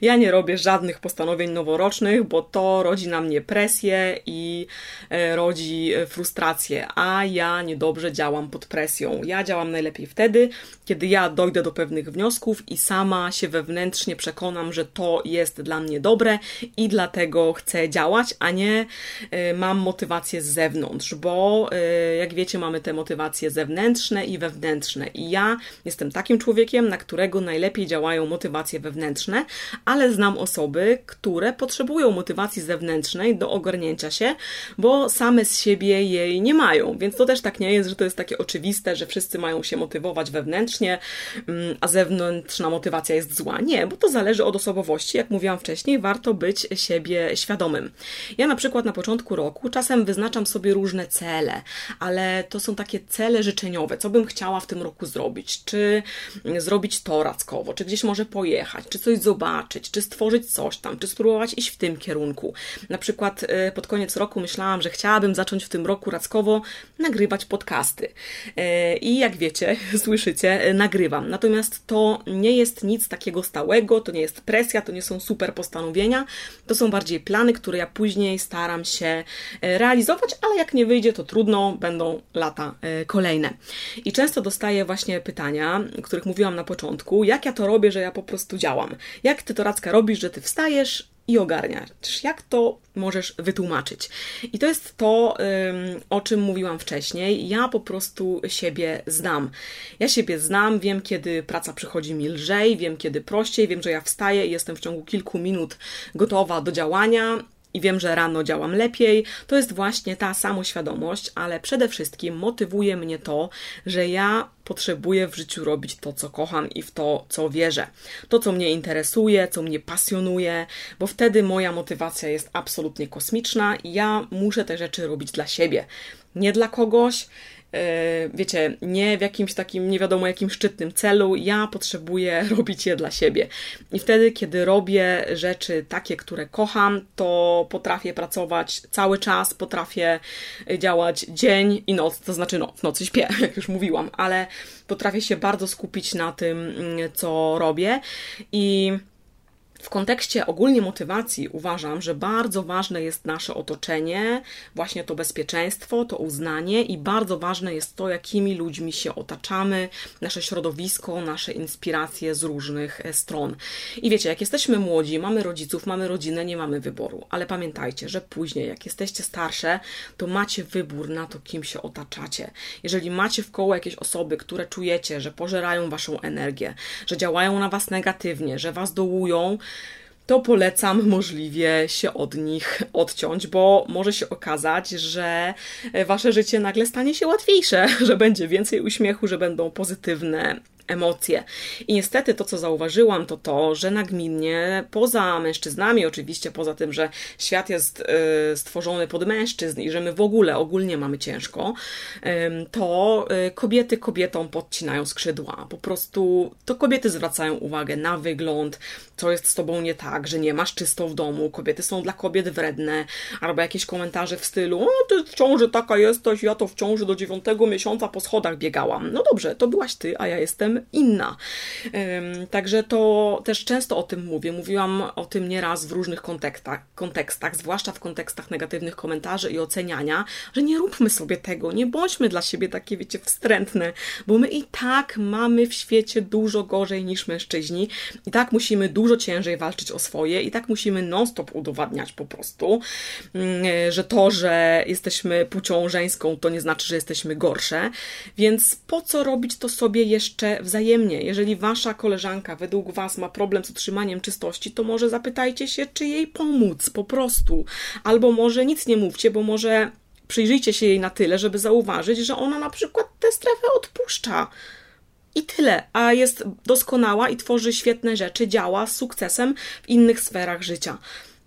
Ja nie robię żadnych postanowień noworocznych, bo to rodzi na mnie presję i e, rodzi e, frustrację, a ja niedobrze działam pod presją. Ja działam najlepiej wtedy, kiedy ja dojdę do pewnych wniosków i sama się wewnętrznie przekonam, że to jest dla mnie dobre i dlatego chcę działać, a nie y, mam motywację z zewnątrz, bo y, jak wiecie, mamy te motywacje zewnętrzne i wewnętrzne. I ja jestem takim człowiekiem, na którego najlepiej działają motywacje wewnętrzne, ale znam osoby, które potrzebują motywacji zewnętrznej do ogarnięcia się, bo same z siebie jej nie mają. Więc to też tak nie jest, że to jest takie oczywiste, że wszyscy mają się motywować wewnętrznie, mm, a zewnętrzna motywacja jest zła. Nie, bo to zależy od osobowości jak mówiłam wcześniej, warto być siebie świadomym. Ja na przykład na początku roku czasem wyznaczam sobie różne cele, ale to są takie cele życzeniowe, co bym chciała w tym roku zrobić, czy zrobić to rackowo, czy gdzieś może pojechać, czy coś zobaczyć, czy stworzyć coś tam, czy spróbować iść w tym kierunku. Na przykład y, pod koniec roku myślałam, że chciałabym zacząć w tym roku rackowo nagrywać podcasty. Y, I jak wiecie, słyszycie, nagrywam. Natomiast to nie jest nic takiego stałego, to nie jest presja, to nie są super postanowienia, to są bardziej plany, które ja później staram się y, realizować, ale jak nie wyjdzie, to trudno, będą lata kolejne. I często dostaję właśnie pytania, o których mówiłam na początku, jak ja to robię, że ja po prostu działam. Jak ty to Racka robisz, że ty wstajesz i ogarniasz? Jak to możesz wytłumaczyć? I to jest to, o czym mówiłam wcześniej. Ja po prostu siebie znam. Ja siebie znam, wiem, kiedy praca przychodzi mi lżej, wiem, kiedy prościej, wiem, że ja wstaję i jestem w ciągu kilku minut gotowa do działania i wiem, że rano działam lepiej, to jest właśnie ta samoświadomość, ale przede wszystkim motywuje mnie to, że ja potrzebuję w życiu robić to, co kocham i w to, co wierzę. To, co mnie interesuje, co mnie pasjonuje, bo wtedy moja motywacja jest absolutnie kosmiczna i ja muszę te rzeczy robić dla siebie, nie dla kogoś wiecie, nie w jakimś takim nie wiadomo jakim szczytnym celu, ja potrzebuję robić je dla siebie. I wtedy, kiedy robię rzeczy takie, które kocham, to potrafię pracować cały czas, potrafię działać dzień i noc, to znaczy no, w nocy śpię, jak już mówiłam, ale potrafię się bardzo skupić na tym, mm, co robię i w kontekście ogólnie motywacji uważam, że bardzo ważne jest nasze otoczenie, właśnie to bezpieczeństwo, to uznanie i bardzo ważne jest to, jakimi ludźmi się otaczamy, nasze środowisko, nasze inspiracje z różnych e, stron. I wiecie, jak jesteśmy młodzi, mamy rodziców, mamy rodzinę, nie mamy wyboru, ale pamiętajcie, że później, jak jesteście starsze, to macie wybór na to, kim się otaczacie. Jeżeli macie w koło jakieś osoby, które czujecie, że pożerają waszą energię, że działają na was negatywnie, że was dołują, to polecam możliwie się od nich odciąć, bo może się okazać, że wasze życie nagle stanie się łatwiejsze, że będzie więcej uśmiechu, że będą pozytywne emocje. I niestety to, co zauważyłam, to to, że nagminnie, poza mężczyznami, oczywiście, poza tym, że świat jest y, stworzony pod mężczyzn i że my w ogóle ogólnie mamy ciężko, to y, kobiety kobietom podcinają skrzydła. Po prostu to kobiety zwracają uwagę na wygląd, co jest z tobą nie tak, że nie masz czysto w domu, kobiety są dla kobiet wredne, albo jakieś komentarze w stylu, o, ty w ciąży taka jesteś, ja to w ciąży do dziewiątego miesiąca po schodach biegałam. No dobrze, to byłaś ty, a ja jestem inna. Także to też często o tym mówię. Mówiłam o tym nieraz w różnych kontekstach, kontekstach, zwłaszcza w kontekstach negatywnych komentarzy i oceniania, że nie róbmy sobie tego, nie bądźmy dla siebie takie, wiecie, wstrętne, bo my i tak mamy w świecie dużo gorzej niż mężczyźni, i tak musimy dużo ciężej walczyć o swoje, i tak musimy non-stop udowadniać po prostu, mm, że to, że jesteśmy płcią żeńską, to nie znaczy, że jesteśmy gorsze, więc po co robić to sobie jeszcze w wzajemnie. Jeżeli wasza koleżanka według was ma problem z utrzymaniem czystości, to może zapytajcie się, czy jej pomóc po prostu. Albo może nic nie mówcie, bo może przyjrzyjcie się jej na tyle, żeby zauważyć, że ona na przykład tę strefę odpuszcza. I tyle, a jest doskonała i tworzy świetne rzeczy, działa z sukcesem w innych sferach życia.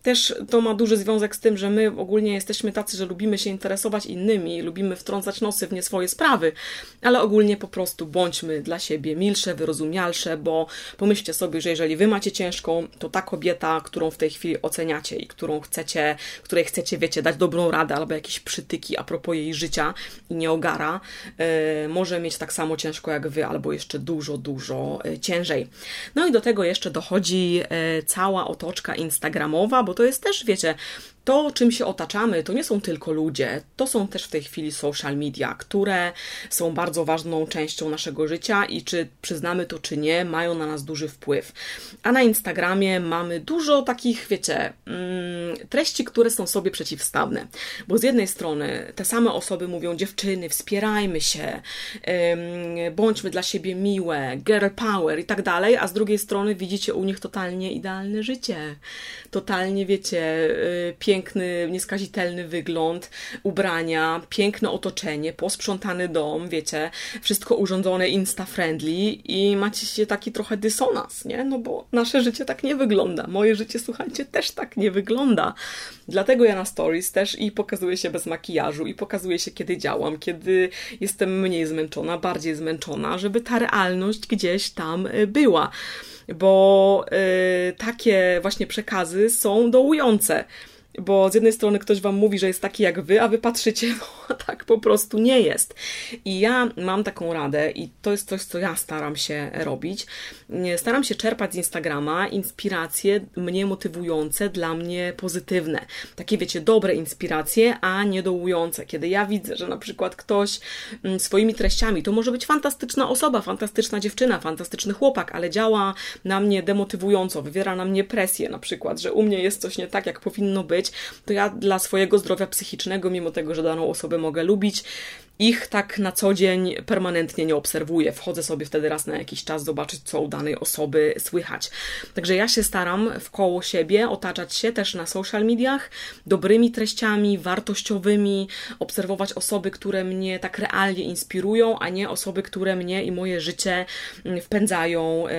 Też to ma duży związek z tym, że my ogólnie jesteśmy tacy, że lubimy się interesować innymi, lubimy wtrącać nosy w nie swoje sprawy, ale ogólnie po prostu bądźmy dla siebie milsze, wyrozumialsze, bo pomyślcie sobie, że jeżeli wy macie ciężką, to ta kobieta, którą w tej chwili oceniacie i którą chcecie, której chcecie, wiecie, dać dobrą radę albo jakieś przytyki a propos jej życia i nie ogara, yy, może mieć tak samo ciężko jak wy, albo jeszcze dużo, dużo yy, ciężej. No i do tego jeszcze dochodzi yy, cała otoczka instagramowa, bo to jest też, wiecie, to, czym się otaczamy, to nie są tylko ludzie, to są też w tej chwili social media, które są bardzo ważną częścią naszego życia i czy przyznamy to, czy nie, mają na nas duży wpływ. A na Instagramie mamy dużo takich, wiecie, mm, treści, które są sobie przeciwstawne. Bo z jednej strony te same osoby mówią, dziewczyny, wspierajmy się, bądźmy dla siebie miłe, girl power i tak dalej, a z drugiej strony widzicie u nich totalnie idealne życie. Totalnie, wiecie, piękne y, piękny, nieskazitelny wygląd, ubrania, piękne otoczenie, posprzątany dom, wiecie, wszystko urządzone insta-friendly i macie się taki trochę dysonans, nie? No bo nasze życie tak nie wygląda. Moje życie, słuchajcie, też tak nie wygląda. Dlatego ja na stories też i pokazuję się bez makijażu i pokazuję się, kiedy działam, kiedy jestem mniej zmęczona, bardziej zmęczona, żeby ta realność gdzieś tam y, była. Bo yy, takie właśnie przekazy są dołujące bo z jednej strony ktoś wam mówi, że jest taki jak wy, a wy patrzycie, no tak po prostu nie jest. I ja mam taką radę i to jest coś, co ja staram się robić. Staram się czerpać z Instagrama inspiracje mnie motywujące, dla mnie pozytywne. Takie wiecie, dobre inspiracje, a nie dołujące. Kiedy ja widzę, że na przykład ktoś mm, swoimi treściami, to może być fantastyczna osoba, fantastyczna dziewczyna, fantastyczny chłopak, ale działa na mnie demotywująco, wywiera na mnie presję na przykład, że u mnie jest coś nie tak, jak powinno być, to ja dla swojego zdrowia psychicznego, mimo tego, że daną osobę mogę lubić, ich tak na co dzień permanentnie nie obserwuję. Wchodzę sobie wtedy raz na jakiś czas zobaczyć, co u danej osoby słychać. Także ja się staram w koło siebie otaczać się też na social mediach dobrymi treściami, wartościowymi, obserwować osoby, które mnie tak realnie inspirują, a nie osoby, które mnie i moje życie mm, wpędzają e,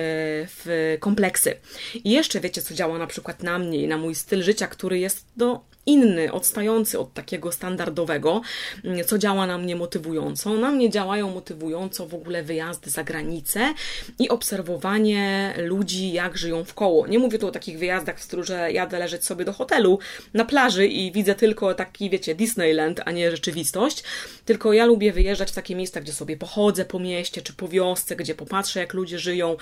w kompleksy. I jeszcze wiecie, co działa na przykład na mnie i na mój styl życia, który jest do inny, odstający od takiego standardowego, mm, co działa na mnie motywująco. Na mnie działają motywująco w ogóle wyjazdy za granicę i obserwowanie ludzi, jak żyją w koło. Nie mówię tu o takich wyjazdach w stylu, że jadę leżeć sobie do hotelu na plaży i widzę tylko taki, wiecie, Disneyland, a nie rzeczywistość, tylko ja lubię wyjeżdżać w takie miejsca, gdzie sobie pochodzę po mieście czy po wiosce, gdzie popatrzę, jak ludzie żyją,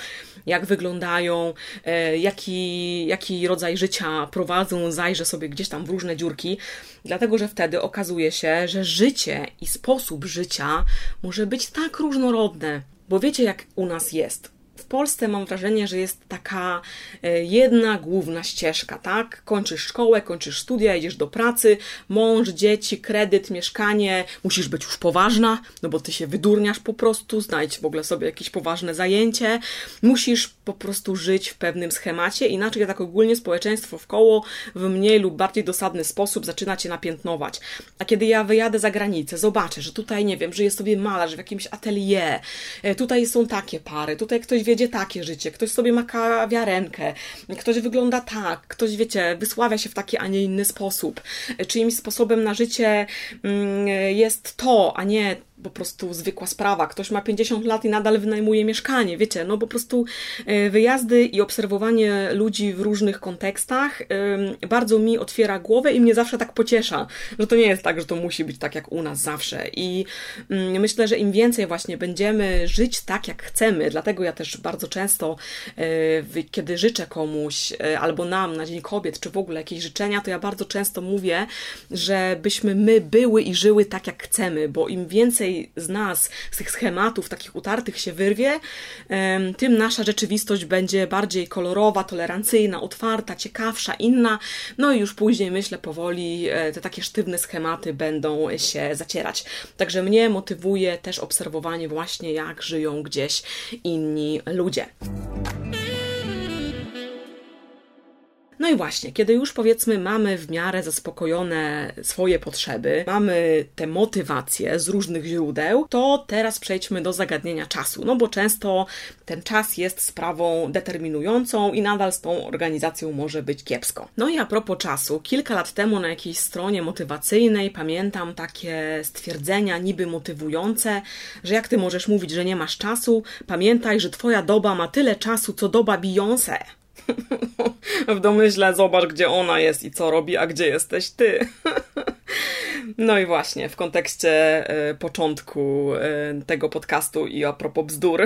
jak wyglądają, e, jaki, jaki rodzaj życia prowadzą, zajrzę sobie gdzieś tam w różne dziurki, dlatego że wtedy okazuje się, że życie i sposób życia może być tak różnorodne. Bo wiecie, jak u nas jest w Polsce mam wrażenie, że jest taka e, jedna główna ścieżka, tak? Kończysz szkołę, kończysz studia, idziesz do pracy, mąż, dzieci, kredyt, mieszkanie, musisz być już poważna, no bo ty się wydurniasz po prostu, znajdź w ogóle sobie jakieś poważne zajęcie, musisz po prostu żyć w pewnym schemacie, inaczej tak ogólnie społeczeństwo w koło w mniej lub bardziej dosadny sposób zaczyna cię napiętnować. A kiedy ja wyjadę za granicę, zobaczę, że tutaj, nie wiem, żyje sobie malarz w jakimś atelier, e, tutaj są takie pary, tutaj ktoś wiedzie takie życie, ktoś sobie ma kawiarenkę, ktoś wygląda tak, ktoś, wiecie, wysławia się w taki, a nie inny sposób. Czyimś sposobem na życie mm, jest to, a nie po prostu zwykła sprawa. Ktoś ma 50 lat i nadal wynajmuje mieszkanie, wiecie, no po prostu e, wyjazdy i obserwowanie ludzi w różnych kontekstach bardzo mi otwiera głowę i mnie zawsze tak pociesza, że to nie jest tak, że to musi być tak jak u nas zawsze. I mm, myślę, że im więcej właśnie będziemy żyć tak, jak chcemy, dlatego ja też bardzo często, e, kiedy życzę komuś e, albo nam na Dzień Kobiet, czy w ogóle jakieś życzenia, to ja bardzo często mówię, żebyśmy my były i żyły tak, jak chcemy, bo im więcej z nas, z tych schematów takich utartych się wyrwie, tym nasza rzeczywistość będzie bardziej kolorowa, tolerancyjna, otwarta, ciekawsza, inna. No i już później, myślę, powoli e, te takie sztywne schematy będą się zacierać. Także mnie motywuje też obserwowanie właśnie, jak żyją gdzieś inni ludzie. No i właśnie, kiedy już powiedzmy mamy w miarę zaspokojone swoje potrzeby, mamy te motywacje z różnych źródeł, to teraz przejdźmy do zagadnienia czasu, no bo często ten czas jest sprawą determinującą i nadal z tą organizacją może być kiepsko. No i a propos czasu, kilka lat temu na jakiejś stronie motywacyjnej pamiętam takie stwierdzenia niby motywujące, że jak ty możesz mówić, że nie masz czasu, pamiętaj, że twoja doba ma tyle czasu, co doba Beyoncé. w domyśle zobacz, gdzie ona jest i co robi, a gdzie jesteś ty. No i właśnie, w kontekście y, początku y, tego podcastu i a propos bzdur.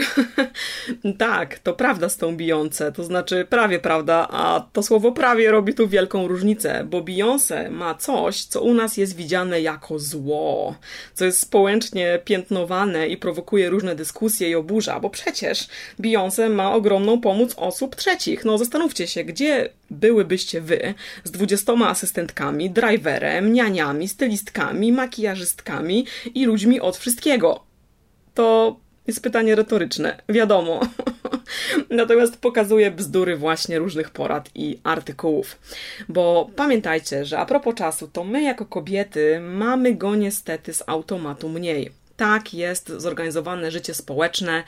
tak, to prawda z tą Beyoncé, to znaczy prawie prawda, a to słowo prawie robi tu wielką różnicę, bo Beyoncé ma coś, co u nas jest widziane jako zło, co jest społecznie piętnowane i prowokuje różne dyskusje i oburza, bo przecież Beyoncé ma ogromną pomoc osób trzecich. No zastanówcie się, gdzie byłybyście wy z dwudziestoma asystentkami, driverem, nianiami, stylistkami, makijażystkami i ludźmi od wszystkiego? To jest pytanie retoryczne, wiadomo. Natomiast pokazuje bzdury właśnie różnych porad i artykułów. Bo pamiętajcie, że a propos czasu, to my jako kobiety mamy go niestety z automatu mniej. Tak jest zorganizowane życie społeczne,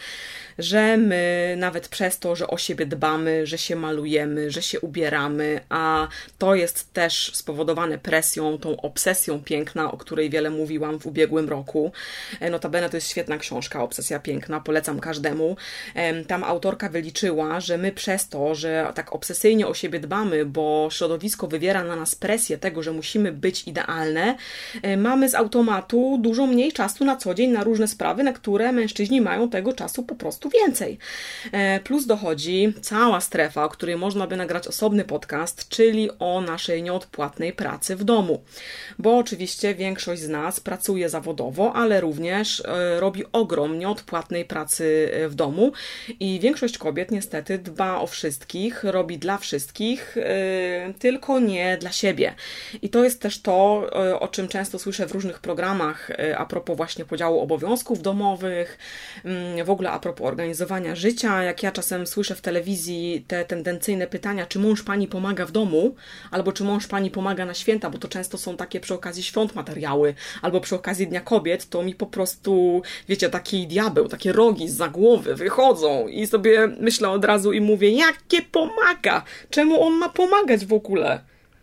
że my nawet przez to, że o siebie dbamy, że się malujemy, że się ubieramy, a to jest też spowodowane presją, tą obsesją piękna, o której wiele mówiłam w ubiegłym roku. E, notabene to jest świetna książka, Obsesja Piękna, polecam każdemu. Tam autorka wyliczyła, że my przez to, że tak obsesyjnie o siebie dbamy, bo środowisko wywiera na nas presję tego, że musimy być idealne, e, mamy z automatu dużo mniej czasu na co dzień na różne sprawy, na które mężczyźni mają tego czasu po prostu więcej. E, plus dochodzi cała strefa, o której można by nagrać osobny podcast, czyli o naszej nieodpłatnej pracy w domu. Bo oczywiście większość z nas pracuje zawodowo, ale również e, robi ogrom nieodpłatnej pracy e, w domu i większość kobiet niestety dba o wszystkich, robi dla wszystkich, tylko nie dla siebie. I to jest też to, o czym często słyszę w różnych programach a propos właśnie podziału obowiązków domowych, mm, w ogóle a propos organizowania życia. Jak ja czasem słyszę w telewizji te tendencyjne pytania, czy mąż pani pomaga w domu, albo czy mąż pani pomaga na święta, bo to często są takie przy okazji świąt materiały, albo przy okazji Dnia Kobiet, to mi po prostu, wiecie, taki diabeł, takie rogi za głowy wychodzą i sobie myślę od razu i mówię, jakie pomaga? Czemu on ma pomagać w ogóle?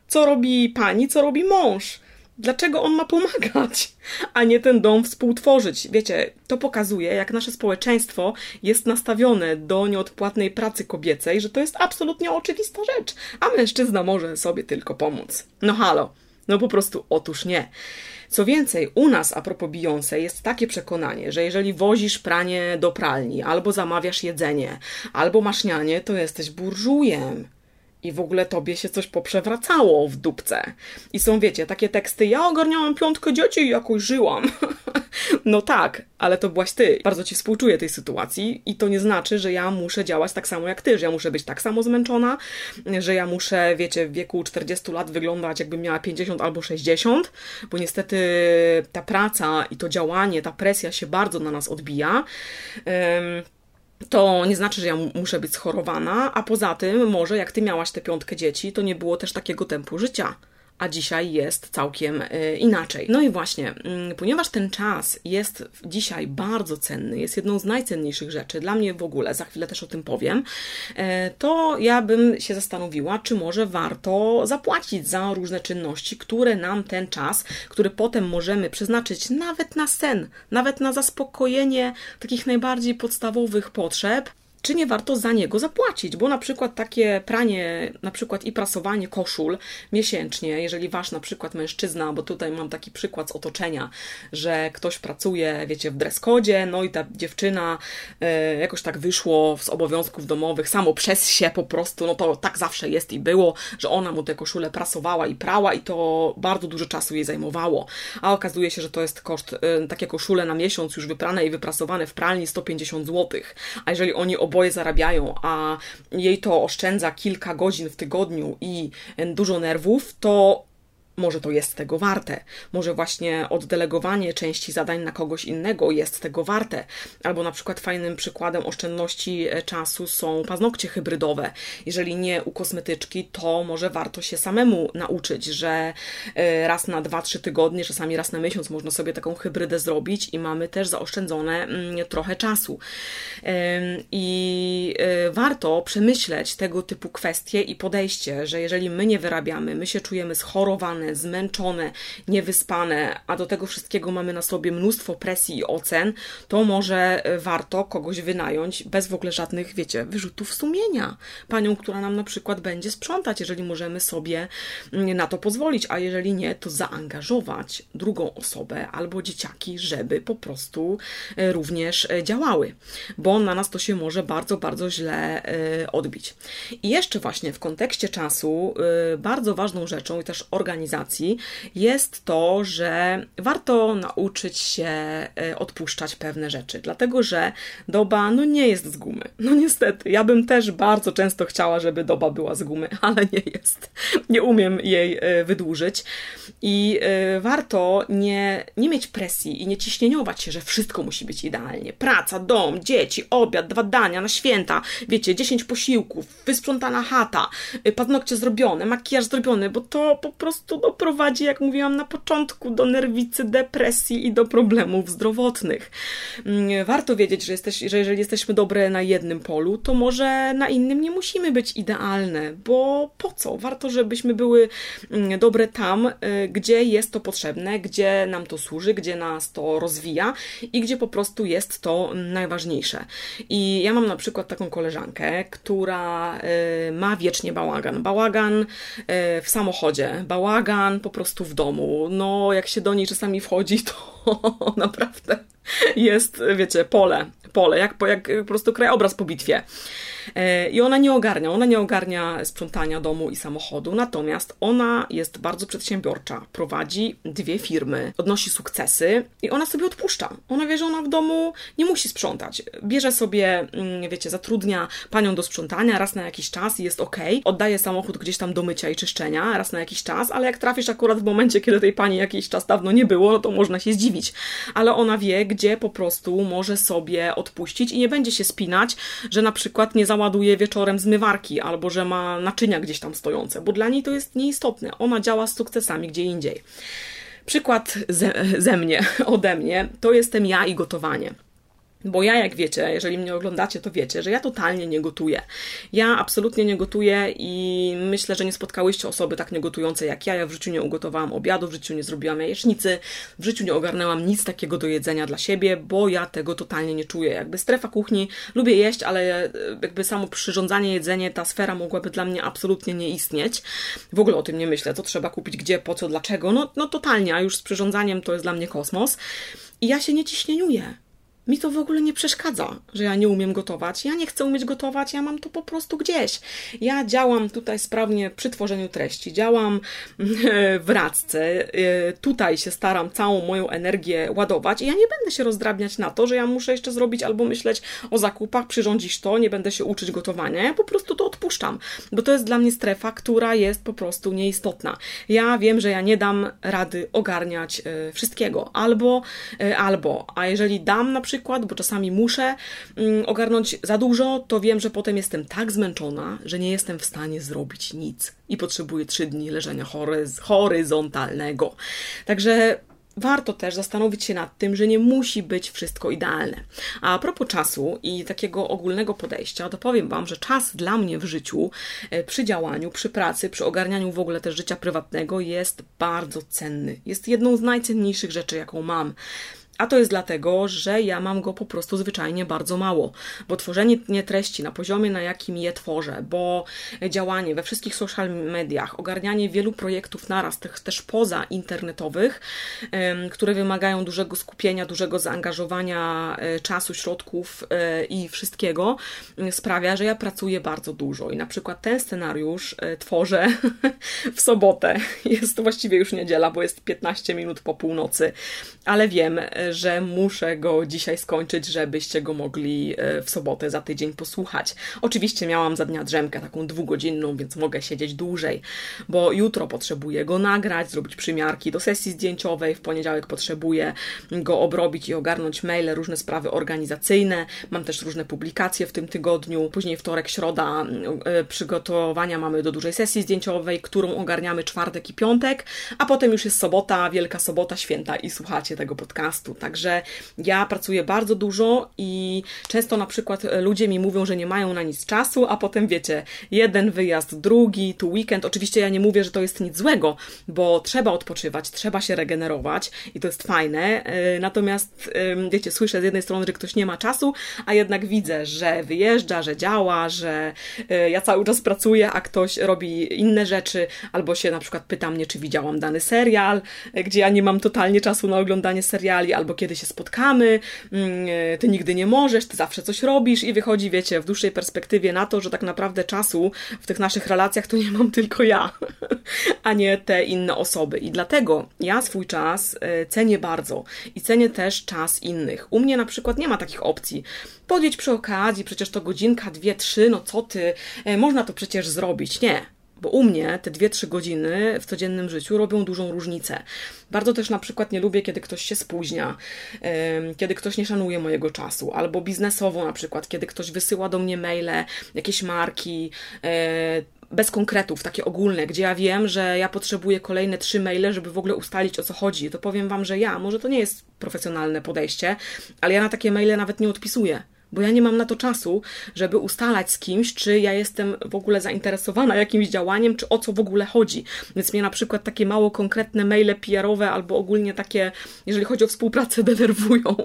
Co robi pani, co robi mąż? Dlaczego on ma pomagać, a nie ten dom współtworzyć? Wiecie, to pokazuje, jak nasze społeczeństwo jest nastawione do nieodpłatnej pracy kobiecej, że to jest absolutnie oczywista rzecz, a mężczyzna może sobie tylko pomóc. No halo, no po prostu otóż nie. Co więcej, u nas a propos Beyoncé jest takie przekonanie, że jeżeli wozisz pranie do pralni, albo zamawiasz jedzenie, albo masz nianie, to jesteś burżujem i w ogóle tobie się coś poprzewracało w dupce. I są, wiecie, takie teksty, ja ogarniałam piątkę dzieci i jakoś żyłam. no tak, ale to byłaś ty. Bardzo ci współczuję tej sytuacji i to nie znaczy, że ja muszę działać tak samo jak ty, że ja muszę być tak samo zmęczona, że ja muszę, wiecie, w wieku 40 lat wyglądać jakbym miała 50 albo 60, bo niestety ta praca i to działanie, ta presja się bardzo na nas odbija. Um, to nie znaczy, że ja muszę być schorowana, a poza tym, może jak ty miałaś tę piątkę dzieci, to nie było też takiego tempu życia a dzisiaj jest całkiem y, inaczej. No i właśnie, mm, ponieważ ten czas jest dzisiaj bardzo cenny, jest jedną z najcenniejszych rzeczy, dla mnie w ogóle, za chwilę też o tym powiem, e, to ja bym się zastanowiła, czy może warto zapłacić za różne czynności, które nam ten czas, który potem możemy przeznaczyć nawet na sen, nawet na zaspokojenie takich najbardziej podstawowych potrzeb, czy nie warto za niego zapłacić, bo na przykład takie pranie, na przykład i prasowanie koszul miesięcznie, jeżeli wasz na przykład mężczyzna, bo tutaj mam taki przykład z otoczenia, że ktoś pracuje, wiecie, w dreskodzie, no i ta dziewczyna e, jakoś tak wyszło z obowiązków domowych samo przez się po prostu, no to tak zawsze jest i było, że ona mu te koszule prasowała i prała i to bardzo dużo czasu jej zajmowało, a okazuje się, że to jest koszt, e, takie koszule na miesiąc już wyprane i wyprasowane w pralni 150 zł, a jeżeli oni oboje oboje zarabiają, a jej to oszczędza kilka godzin w tygodniu i dużo nerwów, to może to jest tego warte. Może właśnie oddelegowanie części zadań na kogoś innego jest tego warte. Albo na przykład fajnym przykładem oszczędności e, czasu są paznokcie hybrydowe. Jeżeli nie u kosmetyczki, to może warto się samemu nauczyć, że e, raz na 2-3 tygodnie, czasami raz na miesiąc można sobie taką hybrydę zrobić i mamy też zaoszczędzone mm, trochę czasu. I e, warto przemyśleć tego typu kwestie i podejście, że jeżeli my nie wyrabiamy, my się czujemy zmęczone, niewyspane, a do tego wszystkiego mamy na sobie mnóstwo presji i ocen, to może e, warto kogoś wynająć bez w ogóle żadnych, wiecie, wyrzutów sumienia. Panią, która nam na przykład będzie sprzątać, jeżeli możemy sobie mm, na to pozwolić, a jeżeli nie, to zaangażować drugą osobę albo dzieciaki, żeby po prostu e, również e, działały, bo na nas to się może bardzo, bardzo źle odbić. I jeszcze właśnie w kontekście czasu bardzo ważną rzeczą i też organizacją organizacji, jest to, że warto nauczyć się e, odpuszczać pewne rzeczy, dlatego że doba no nie jest z gumy. No niestety, ja bym też bardzo często chciała, żeby doba była z gumy, ale nie jest. Nie umiem jej e, wydłużyć i e, warto nie, nie mieć presji i nie ciśnieniować się, że wszystko musi być idealnie. Praca, dom, dzieci, obiad, dwa dania na święta, wiecie, 10 posiłków, wysprzątana chata, paznokcie zrobione, makijaż zrobiony, bo to po prostu doprowadzi, jak mówiłam na początku, do nerwicy, depresji i do problemów zdrowotnych. Mm, warto wiedzieć, że, jesteś, że jeżeli jesteśmy dobre na jednym polu, to może na innym nie musimy być idealne, bo po co? Warto, żebyśmy były mm, dobre tam, y, gdzie jest to potrzebne, gdzie nam to służy, gdzie nas to rozwija i gdzie po prostu jest to najważniejsze. I ja mam na przykład taką koleżankę, która y, ma wiecznie bałagan. Bałagan y, w samochodzie, bałagan po prostu w domu. No, jak się do niej czasami wchodzi, to naprawdę jest, wiecie, pole, pole, jak, jak po prostu krajobraz po bitwie. E, I ona nie ogarnia, ona nie ogarnia sprzątania domu i samochodu, natomiast ona jest bardzo przedsiębiorcza, prowadzi dwie firmy, odnosi sukcesy i ona sobie odpuszcza. Ona wie, że ona w domu nie musi sprzątać. Bierze sobie, mm, wiecie, zatrudnia panią do sprzątania raz na jakiś czas i jest ok, oddaje samochód gdzieś tam do mycia i czyszczenia raz na jakiś czas, ale jak trafisz akurat w momencie, kiedy tej pani jakiś czas dawno nie było, no to można się zdziwić. Ale ona wie, gdzie po prostu może sobie odpuścić i nie będzie się spinać, że na przykład nie załaduje wieczorem zmywarki albo że ma naczynia gdzieś tam stojące, bo dla niej to jest nieistotne. Ona działa z sukcesami gdzie indziej. Przykład ze, ze mnie, ode mnie, to jestem ja i gotowanie. Bo ja, jak wiecie, jeżeli mnie oglądacie, to wiecie, że ja totalnie nie gotuję. Ja absolutnie nie gotuję i myślę, że nie spotkałyście osoby tak niegotującej jak ja. Ja w życiu nie ugotowałam obiadu, w życiu nie zrobiłam jajecznicy, w życiu nie ogarnęłam nic takiego do jedzenia dla siebie, bo ja tego totalnie nie czuję. Jakby strefa kuchni, lubię jeść, ale e, jakby samo przyrządzanie, jedzenie, ta sfera mogłaby dla mnie absolutnie nie istnieć. W ogóle o tym nie myślę, co trzeba kupić, gdzie, po co, dlaczego. No, no totalnie, a już z przyrządzaniem to jest dla mnie kosmos. I ja się nie ciśnieniuję mi to w ogóle nie przeszkadza, że ja nie umiem gotować. Ja nie chcę umieć gotować, ja mam to po prostu gdzieś. Ja działam tutaj sprawnie przy tworzeniu treści, działam w radce, y, tutaj się staram całą moją energię ładować i ja nie będę się rozdrabniać na to, że ja muszę jeszcze zrobić albo myśleć o zakupach, przyrządzić to, nie będę się uczyć gotowania. Ja po prostu to odpuszczam, bo to jest dla mnie strefa, która jest po prostu nieistotna. Ja wiem, że ja nie dam rady ogarniać y, wszystkiego, albo, y, albo, a jeżeli dam na przykład przykład, bo czasami muszę mm, ogarnąć za dużo, to wiem, że potem jestem tak zmęczona, że nie jestem w stanie zrobić nic i potrzebuję trzy dni leżenia horyz horyzontalnego. Także warto też zastanowić się nad tym, że nie musi być wszystko idealne. A, a propos czasu i takiego ogólnego podejścia, to powiem Wam, że czas dla mnie w życiu, e, przy działaniu, przy pracy, przy ogarnianiu w ogóle też życia prywatnego jest bardzo cenny. Jest jedną z najcenniejszych rzeczy, jaką mam. A to jest dlatego, że ja mam go po prostu zwyczajnie bardzo mało, bo tworzenie nie treści na poziomie, na jakim je tworzę, bo działanie we wszystkich social mediach, ogarnianie wielu projektów naraz, tych też poza internetowych, które wymagają dużego skupienia, dużego zaangażowania e, czasu, środków e, i wszystkiego, sprawia, że ja pracuję bardzo dużo. I na przykład ten scenariusz e, tworzę w sobotę. Jest to właściwie już niedziela, bo jest 15 minut po północy, ale wiem, że muszę go dzisiaj skończyć, żebyście go mogli e, w sobotę za tydzień posłuchać. Oczywiście miałam za dnia drzemkę taką dwugodzinną, więc mogę siedzieć dłużej, bo jutro potrzebuję go nagrać, zrobić przymiarki do sesji zdjęciowej, w poniedziałek potrzebuję go obrobić i ogarnąć maile, różne sprawy organizacyjne. Mam też różne publikacje w tym tygodniu. Później wtorek, środa e, przygotowania mamy do dużej sesji zdjęciowej, którą ogarniamy czwartek i piątek, a potem już jest sobota, wielka sobota, święta i słuchacie tego podcastu. Także ja pracuję bardzo dużo i często na przykład ludzie mi mówią, że nie mają na nic czasu, a potem wiecie, jeden wyjazd, drugi, tu weekend. Oczywiście ja nie mówię, że to jest nic złego, bo trzeba odpoczywać, trzeba się regenerować i to jest fajne. E, natomiast wiecie, słyszę z jednej strony, że ktoś nie ma czasu, a jednak widzę, że wyjeżdża, że działa, że e, ja cały czas pracuję, a ktoś robi inne rzeczy, albo się na przykład pyta mnie, czy widziałam dany serial, e, gdzie ja nie mam totalnie czasu na oglądanie seriali, albo albo kiedy się spotkamy, mm, ty nigdy nie możesz, ty zawsze coś robisz i wychodzi, wiecie, w dłuższej perspektywie na to, że tak naprawdę czasu w tych naszych relacjach to nie mam tylko ja, a nie te inne osoby. I dlatego ja swój czas e, cenię bardzo i cenię też czas innych. U mnie na przykład nie ma takich opcji. Podjedź przy okazji, przecież to godzinka, dwie, trzy, no co ty, e, można to przecież zrobić. Nie, bo u mnie te 2-3 godziny w codziennym życiu robią dużą różnicę. Bardzo też na przykład nie lubię, kiedy ktoś się spóźnia, kiedy ktoś nie szanuje mojego czasu, albo biznesowo na przykład, kiedy ktoś wysyła do mnie maile, jakieś marki, e, bez konkretów, takie ogólne, gdzie ja wiem, że ja potrzebuję kolejne trzy maile, żeby w ogóle ustalić o co chodzi, to powiem Wam, że ja, może to nie jest profesjonalne podejście, ale ja na takie maile nawet nie odpisuję bo ja nie mam na to czasu, żeby ustalać z kimś, czy ja jestem w ogóle zainteresowana jakimś działaniem, czy o co w ogóle chodzi. Więc mnie na przykład takie mało konkretne maile PR-owe albo ogólnie takie, jeżeli chodzi o współpracę, denerwują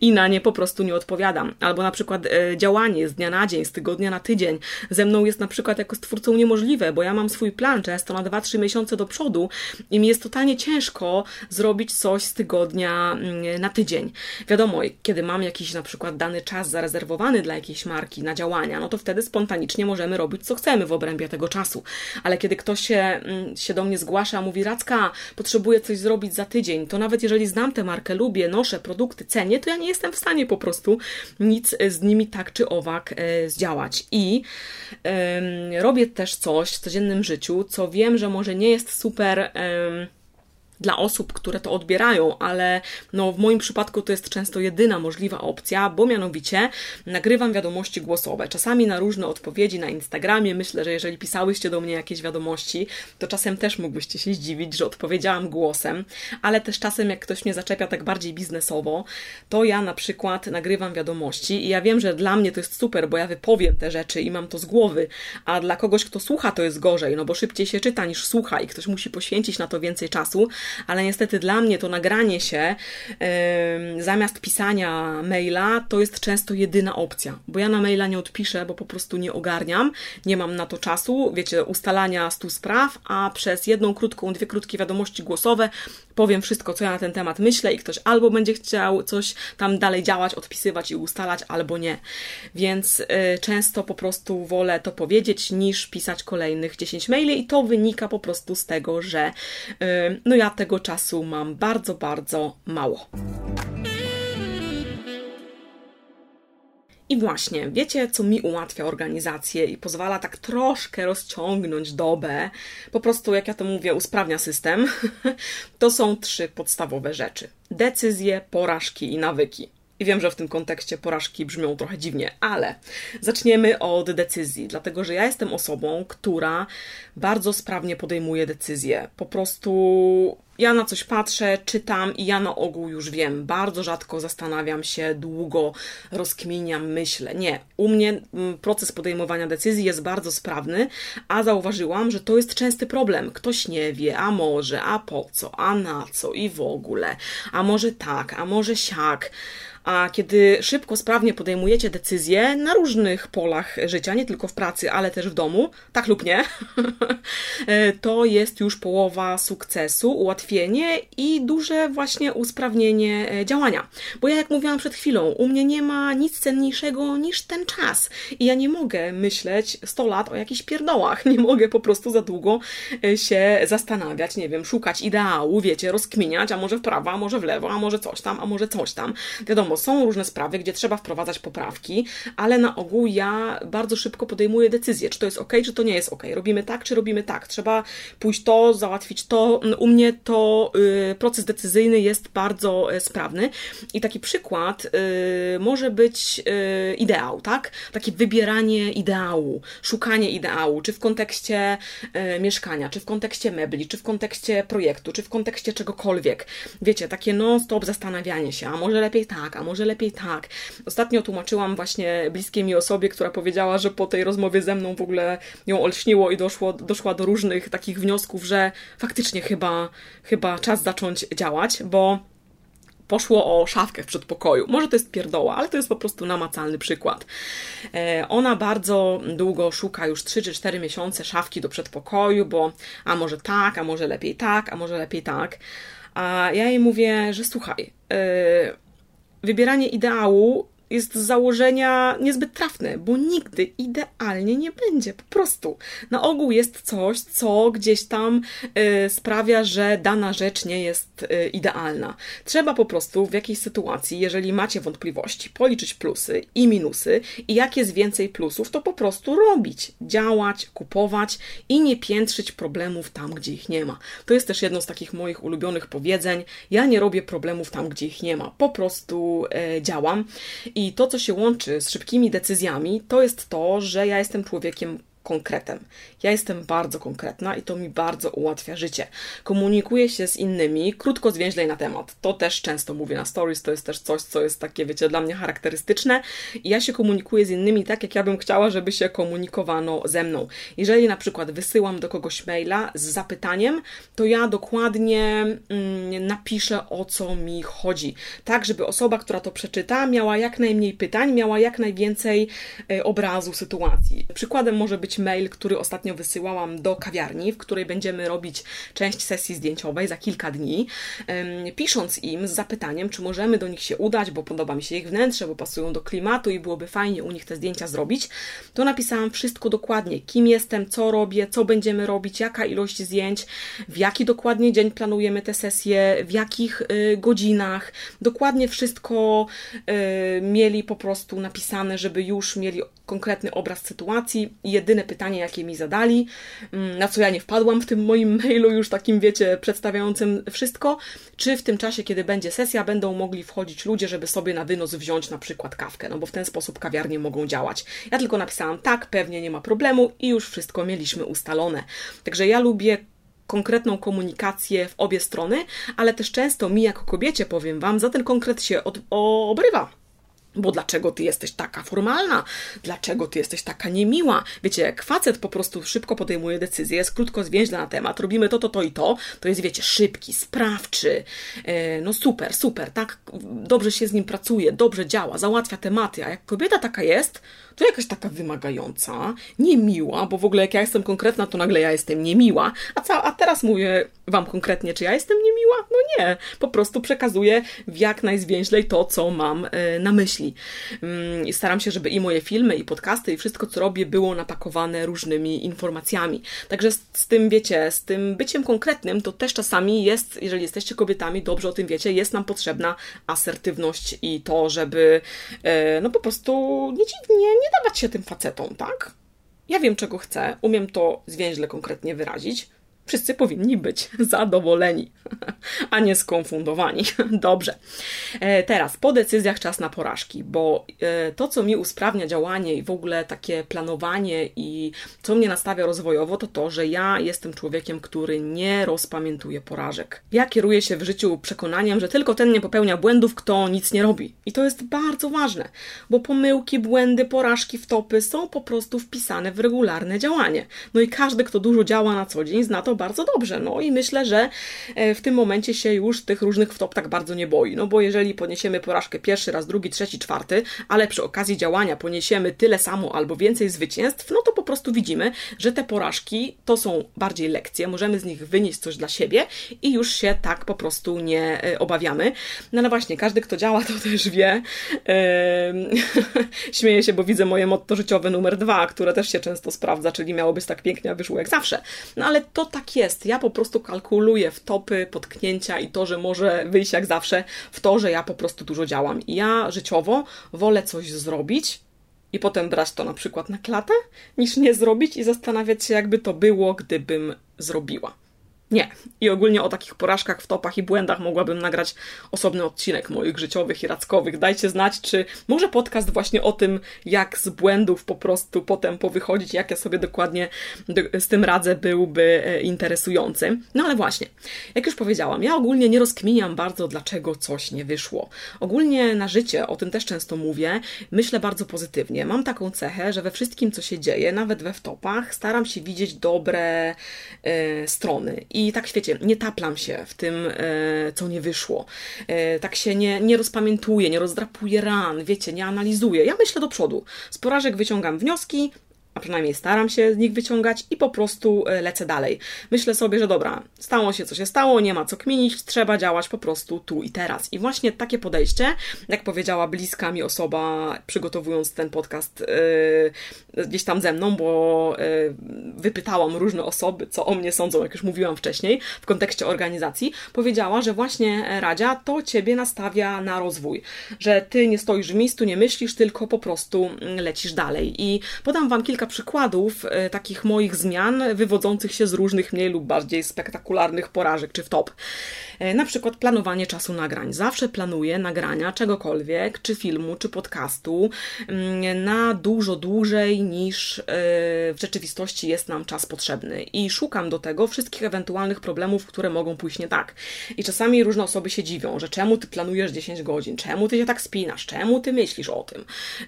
i na nie po prostu nie odpowiadam. Albo na przykład e, działanie z dnia na dzień, z tygodnia na tydzień ze mną jest na przykład jako stwórcą niemożliwe, bo ja mam swój plan często na 2-3 miesiące do przodu i mi jest totalnie ciężko zrobić coś z tygodnia mm, na tydzień. Wiadomo, kiedy mam jakiś na przykład dany czas zarezerwowany dla jakiejś marki na działania, no to wtedy spontanicznie możemy robić co chcemy w obrębie tego czasu. Ale kiedy ktoś się, mm, się do mnie zgłasza, mówi Racka, potrzebuję coś zrobić za tydzień, to nawet jeżeli znam tę markę, lubię, noszę produkty, cenię, to ja nie jestem w stanie po prostu nic z nimi tak czy owak e, zdziałać. I robię też coś w codziennym życiu, co wiem, że może nie jest super dla osób, które to odbierają, ale no w moim przypadku to jest często jedyna możliwa opcja, bo mianowicie nagrywam wiadomości głosowe. Czasami na różne odpowiedzi na Instagramie. Myślę, że jeżeli pisałyście do mnie jakieś wiadomości, to czasem też mógłbyście się zdziwić, że odpowiedziałam głosem, ale też czasem jak ktoś mnie zaczepia tak bardziej biznesowo, to ja na przykład nagrywam wiadomości i ja wiem, że dla mnie to jest super, bo ja wypowiem te rzeczy i mam to z głowy, a dla kogoś, kto słucha, to jest gorzej, no bo szybciej się czyta niż słucha i ktoś musi poświęcić na to więcej czasu, ale niestety dla mnie to nagranie się yy, zamiast pisania maila to jest często jedyna opcja, bo ja na maila nie odpiszę, bo po prostu nie ogarniam, nie mam na to czasu, wiecie, ustalania stu spraw, a przez jedną krótką, dwie krótkie wiadomości głosowe powiem wszystko, co ja na ten temat myślę i ktoś albo będzie chciał coś tam dalej działać, odpisywać i ustalać, albo nie. Więc y, często po prostu wolę to powiedzieć, niż pisać kolejnych 10 maili i to wynika po prostu z tego, że y, no ja tego czasu mam bardzo, bardzo mało. I właśnie, wiecie, co mi ułatwia organizację i pozwala tak troszkę rozciągnąć dobę, po prostu, jak ja to mówię, usprawnia system, to są trzy podstawowe rzeczy: decyzje, porażki i nawyki. I wiem, że w tym kontekście porażki brzmią trochę dziwnie, ale zaczniemy od decyzji, dlatego że ja jestem osobą, która bardzo sprawnie podejmuje decyzje. Po prostu ja na coś patrzę, czytam i ja na ogół już wiem. Bardzo rzadko zastanawiam się, długo rozkminiam, myślę. Nie, u mnie mm, proces podejmowania decyzji jest bardzo sprawny, a zauważyłam, że to jest częsty problem. Ktoś nie wie, a może, a po co, a na co i w ogóle, a może tak, a może siak. A kiedy szybko, sprawnie podejmujecie decyzje na różnych polach życia, nie tylko w pracy, ale też w domu, tak lub nie, to jest już połowa sukcesu, ułatwienie i duże właśnie usprawnienie e, działania. Bo ja, jak mówiłam przed chwilą, u mnie nie ma nic cenniejszego niż ten czas. I ja nie mogę myśleć 100 lat o jakichś pierdołach. Nie mogę po prostu za długo e, się zastanawiać, nie wiem, szukać ideału, wiecie, rozkminiać, a może w prawo, a może w lewo, a może coś tam, a może coś tam. Wiadomo, są różne sprawy, gdzie trzeba wprowadzać poprawki, ale na ogół ja bardzo szybko podejmuję decyzję, czy to jest ok, czy to nie jest ok. Robimy tak, czy robimy tak. Trzeba pójść to, załatwić to. U mnie to y, proces decyzyjny jest bardzo y, sprawny. I taki przykład y, może być ideał, tak? Takie wybieranie ideału, szukanie ideału, czy w kontekście mieszkania, czy w kontekście mebli, czy w kontekście projektu, czy w kontekście czegokolwiek. Wiecie, takie non-stop zastanawianie się, a może lepiej tak, a może lepiej tak. Ostatnio tłumaczyłam właśnie bliskiej mi osobie, która powiedziała, że po tej rozmowie ze mną w ogóle ją olśniło i doszło, doszła do różnych takich wniosków, że faktycznie chyba, chyba czas zacząć działać, bo poszło o szafkę w przedpokoju. Może to jest pierdoła, ale to jest po prostu namacalny przykład. E, ona bardzo długo szuka, już 3 czy 4 miesiące szafki do przedpokoju, bo a może tak, a może lepiej tak, a może lepiej tak. A ja jej mówię, że słuchaj, wybieranie ideału jest z założenia niezbyt trafne, bo nigdy idealnie nie będzie, po prostu. Na ogół jest coś, co gdzieś tam y, sprawia, że dana rzecz nie jest y, idealna. Trzeba po prostu w jakiejś sytuacji, jeżeli macie wątpliwości, policzyć plusy i minusy i jak jest więcej plusów, to po prostu robić, działać, kupować i nie piętrzyć problemów tam, gdzie ich nie ma. To jest też jedno z takich moich ulubionych powiedzeń. Ja nie robię problemów tam, gdzie ich nie ma. Po prostu y, działam i to, co się łączy z szybkimi decyzjami, to jest to, że ja jestem człowiekiem konkretem. Ja jestem bardzo konkretna i to mi bardzo ułatwia życie. Komunikuję się z innymi krótko, zwięźlej na temat. To też często mówię na stories, to jest też coś, co jest takie, wiecie, dla mnie charakterystyczne. I ja się komunikuję z innymi tak, jak ja bym chciała, żeby się komunikowano ze mną. Jeżeli na przykład wysyłam do kogoś maila z zapytaniem, to ja dokładnie mm, napiszę o co mi chodzi. Tak, żeby osoba, która to przeczyta, miała jak najmniej pytań, miała jak najwięcej y, obrazu sytuacji. Przykładem może być mail, który ostatnio wysyłałam do kawiarni, w której będziemy robić część sesji zdjęciowej za kilka dni, pisząc im z zapytaniem, czy możemy do nich się udać, bo podoba mi się ich wnętrze, bo pasują do klimatu i byłoby fajnie u nich te zdjęcia zrobić, to napisałam wszystko dokładnie, kim jestem, co robię, co będziemy robić, jaka ilość zdjęć, w jaki dokładnie dzień planujemy te sesje, w jakich y, godzinach, dokładnie wszystko y, mieli po prostu napisane, żeby już mieli konkretny obraz sytuacji. Jedyne pytanie, jakie mi zadali, mm, na co ja nie wpadłam w tym moim mailu, już takim, wiecie, przedstawiającym wszystko, czy w tym czasie, kiedy będzie sesja, będą mogli wchodzić ludzie, żeby sobie na wynos wziąć na przykład kawkę, no bo w ten sposób kawiarnie mogą działać. Ja tylko napisałam tak, pewnie nie ma problemu i już wszystko mieliśmy ustalone. Także ja lubię konkretną komunikację w obie strony, ale też często mi jako kobiecie, powiem Wam, za ten konkret się od, obrywa. Bo dlaczego ty jesteś taka formalna? Dlaczego ty jesteś taka niemiła? Wiecie, jak facet po prostu szybko podejmuje decyzję, jest krótko zwięźle na temat, robimy to, to, to i to, to jest, wiecie, szybki, sprawczy, e, no super, super, tak, dobrze się z nim pracuje, dobrze działa, załatwia tematy, a jak kobieta taka jest, to jakaś taka wymagająca, niemiła, bo w ogóle jak ja jestem konkretna, to nagle ja jestem niemiła, a, ca- a teraz mówię Wam konkretnie, czy ja jestem niemiła? No nie, po prostu przekazuję w jak najzwięźlej to, co mam e, na myśli. Mm, staram się, żeby i moje filmy, i podcasty, i wszystko, co robię, było napakowane różnymi informacjami. Także z, z tym, wiecie, z tym byciem konkretnym, to też czasami jest, jeżeli jesteście kobietami, dobrze o tym wiecie, jest nam potrzebna asertywność i to, żeby e, no po prostu nie, nie, nie dawać się tym facetom, tak? Ja wiem, czego chcę, umiem to zwięźle konkretnie wyrazić wszyscy powinni być zadowoleni, a nie skonfundowani. Dobrze. E, teraz po decyzjach czas na porażki, bo e, to, co mi usprawnia działanie i w ogóle takie planowanie i co mnie nastawia rozwojowo, to to, że ja jestem człowiekiem, który nie rozpamiętuje porażek. Ja kieruję się w życiu przekonaniem, że tylko ten nie popełnia błędów, kto nic nie robi. I to jest bardzo ważne, bo pomyłki, błędy, porażki, wtopy są po prostu wpisane w regularne działanie. No i każdy, kto dużo działa na co dzień, zna to bardzo dobrze. No i myślę, że e, w tym momencie się już tych różnych wtop tak bardzo nie boi. No bo jeżeli poniesiemy porażkę pierwszy raz, drugi, trzeci, czwarty, ale przy okazji działania poniesiemy tyle samo albo więcej zwycięstw, no to po prostu widzimy, że te porażki to są bardziej lekcje, możemy z nich wynieść coś dla siebie i już się tak po prostu nie e, obawiamy. No ale właśnie, każdy, kto działa, to też wie. Śmieję się, bo widzę moje motto życiowe numer dwa, które też się często sprawdza, czyli miało być tak pięknie, a wyszło jak zawsze. No ale to tak tak jest. Ja po prostu kalkuluję w topy, potknięcia i to, że może wyjść jak zawsze, w to, że ja po prostu dużo działam. I ja życiowo wolę coś zrobić, i potem brać to na przykład na klatę, niż nie zrobić i zastanawiać się, jakby to było, gdybym zrobiła. Nie. I ogólnie o takich porażkach, wtopach i błędach mogłabym nagrać osobny odcinek moich życiowych i radzkowych. Dajcie znać, czy może podcast właśnie o tym, jak z błędów po prostu potem powychodzić, jak ja sobie dokładnie z tym radzę, byłby e, interesujący. No ale właśnie, jak już powiedziałam, ja ogólnie nie rozkminiam bardzo, dlaczego coś nie wyszło. Ogólnie na życie, o tym też często mówię, myślę bardzo pozytywnie. Mam taką cechę, że we wszystkim, co się dzieje, nawet we wtopach, staram się widzieć dobre e, strony i tak wiecie, nie taplam się w tym, e, co nie wyszło. E, tak się nie, nie rozpamiętuję, nie rozdrapuję ran, wiecie, nie analizuję. Ja myślę do przodu. Z porażek wyciągam wnioski, a przynajmniej staram się z nich wyciągać i po prostu e, lecę dalej. Myślę sobie, że dobra, stało się co się stało, nie ma co kminić, trzeba działać po prostu tu i teraz. I właśnie takie podejście, jak powiedziała bliska mi osoba, przygotowując ten podcast yy, gdzieś tam ze mną, bo yy, wypytałam różne osoby, co o mnie sądzą, jak już mówiłam wcześniej, w kontekście organizacji, powiedziała, że właśnie Radzia to ciebie nastawia na rozwój, że ty nie stoisz w miejscu, nie myślisz, tylko po prostu mm, lecisz dalej. I podam Wam kilka przykładów e, takich moich zmian wywodzących się z różnych mniej lub bardziej spektakularnych porażek czy wtop. E, na przykład planowanie czasu nagrań. Zawsze planuję nagrania czegokolwiek, czy filmu, czy podcastu mm, na dużo dłużej niż e, w rzeczywistości jest nam czas potrzebny. I szukam do tego wszystkich ewentualnych problemów, które mogą pójść nie tak. I czasami różne osoby się dziwią, że czemu ty planujesz 10 godzin, czemu ty się tak spinasz, czemu ty myślisz o tym.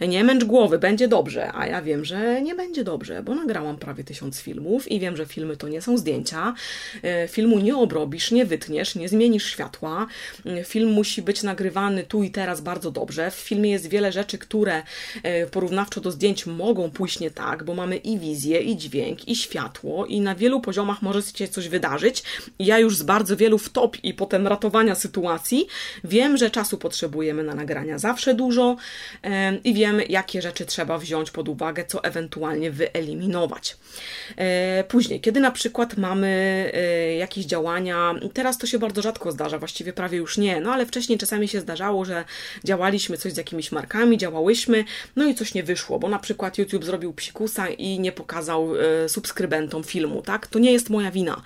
Nie męcz głowy, będzie dobrze. A ja wiem, że nie będzie dobrze, bo nagrałam prawie tysiąc filmów i wiem, że filmy to nie są zdjęcia. E, filmu nie obrobisz, nie wytniesz, nie zmienisz zmienisz światła. Film musi być nagrywany tu i teraz bardzo dobrze. W filmie jest wiele rzeczy, które e, porównawczo do zdjęć mogą pójść nie tak, bo mamy i wizję, i dźwięk, i światło, i na wielu poziomach może się coś wydarzyć. Ja już z bardzo wielu wtop i potem ratowania sytuacji wiem, że czasu potrzebujemy na nagrania zawsze dużo e, i wiem, jakie rzeczy trzeba wziąć pod uwagę, co ewentualnie wyeliminować. E, później, kiedy na przykład mamy jakieś działania, teraz to się bardzo rzadko rzadko zdarza, właściwie prawie już nie, no ale wcześniej czasami się zdarzało, że działaliśmy coś z jakimiś markami, działałyśmy, no i coś nie wyszło, bo na przykład YouTube zrobił psikusa i nie pokazał e, subskrybentom filmu, tak? To nie jest moja wina,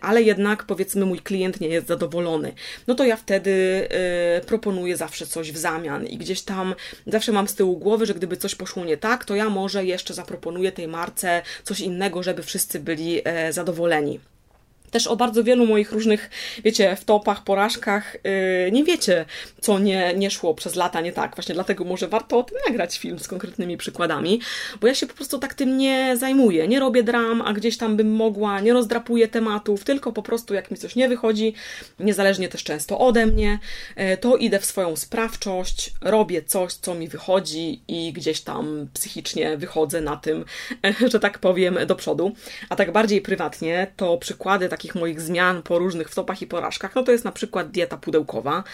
ale jednak powiedzmy mój klient nie jest zadowolony. No to ja wtedy e, proponuję zawsze coś w zamian i gdzieś tam zawsze mam z tyłu głowy, że gdyby coś poszło nie tak, to ja może jeszcze zaproponuję tej marce coś innego, żeby wszyscy byli e, zadowoleni też o bardzo wielu moich różnych, wiecie, wtopach, porażkach yy, nie wiecie, co nie, nie szło przez lata nie tak. Właśnie dlatego może warto o tym nagrać film z konkretnymi przykładami, bo ja się po prostu tak tym nie zajmuję. Nie robię dram, a gdzieś tam bym mogła, nie rozdrapuję tematów, tylko po prostu jak mi coś nie wychodzi, niezależnie też często ode mnie, yy, to idę w swoją sprawczość, robię coś, co mi wychodzi i gdzieś tam psychicznie wychodzę na tym, że tak powiem, do przodu. A tak bardziej prywatnie, to przykłady takich takich moich zmian po różnych wtopach i porażkach, no to jest na przykład dieta pudełkowa,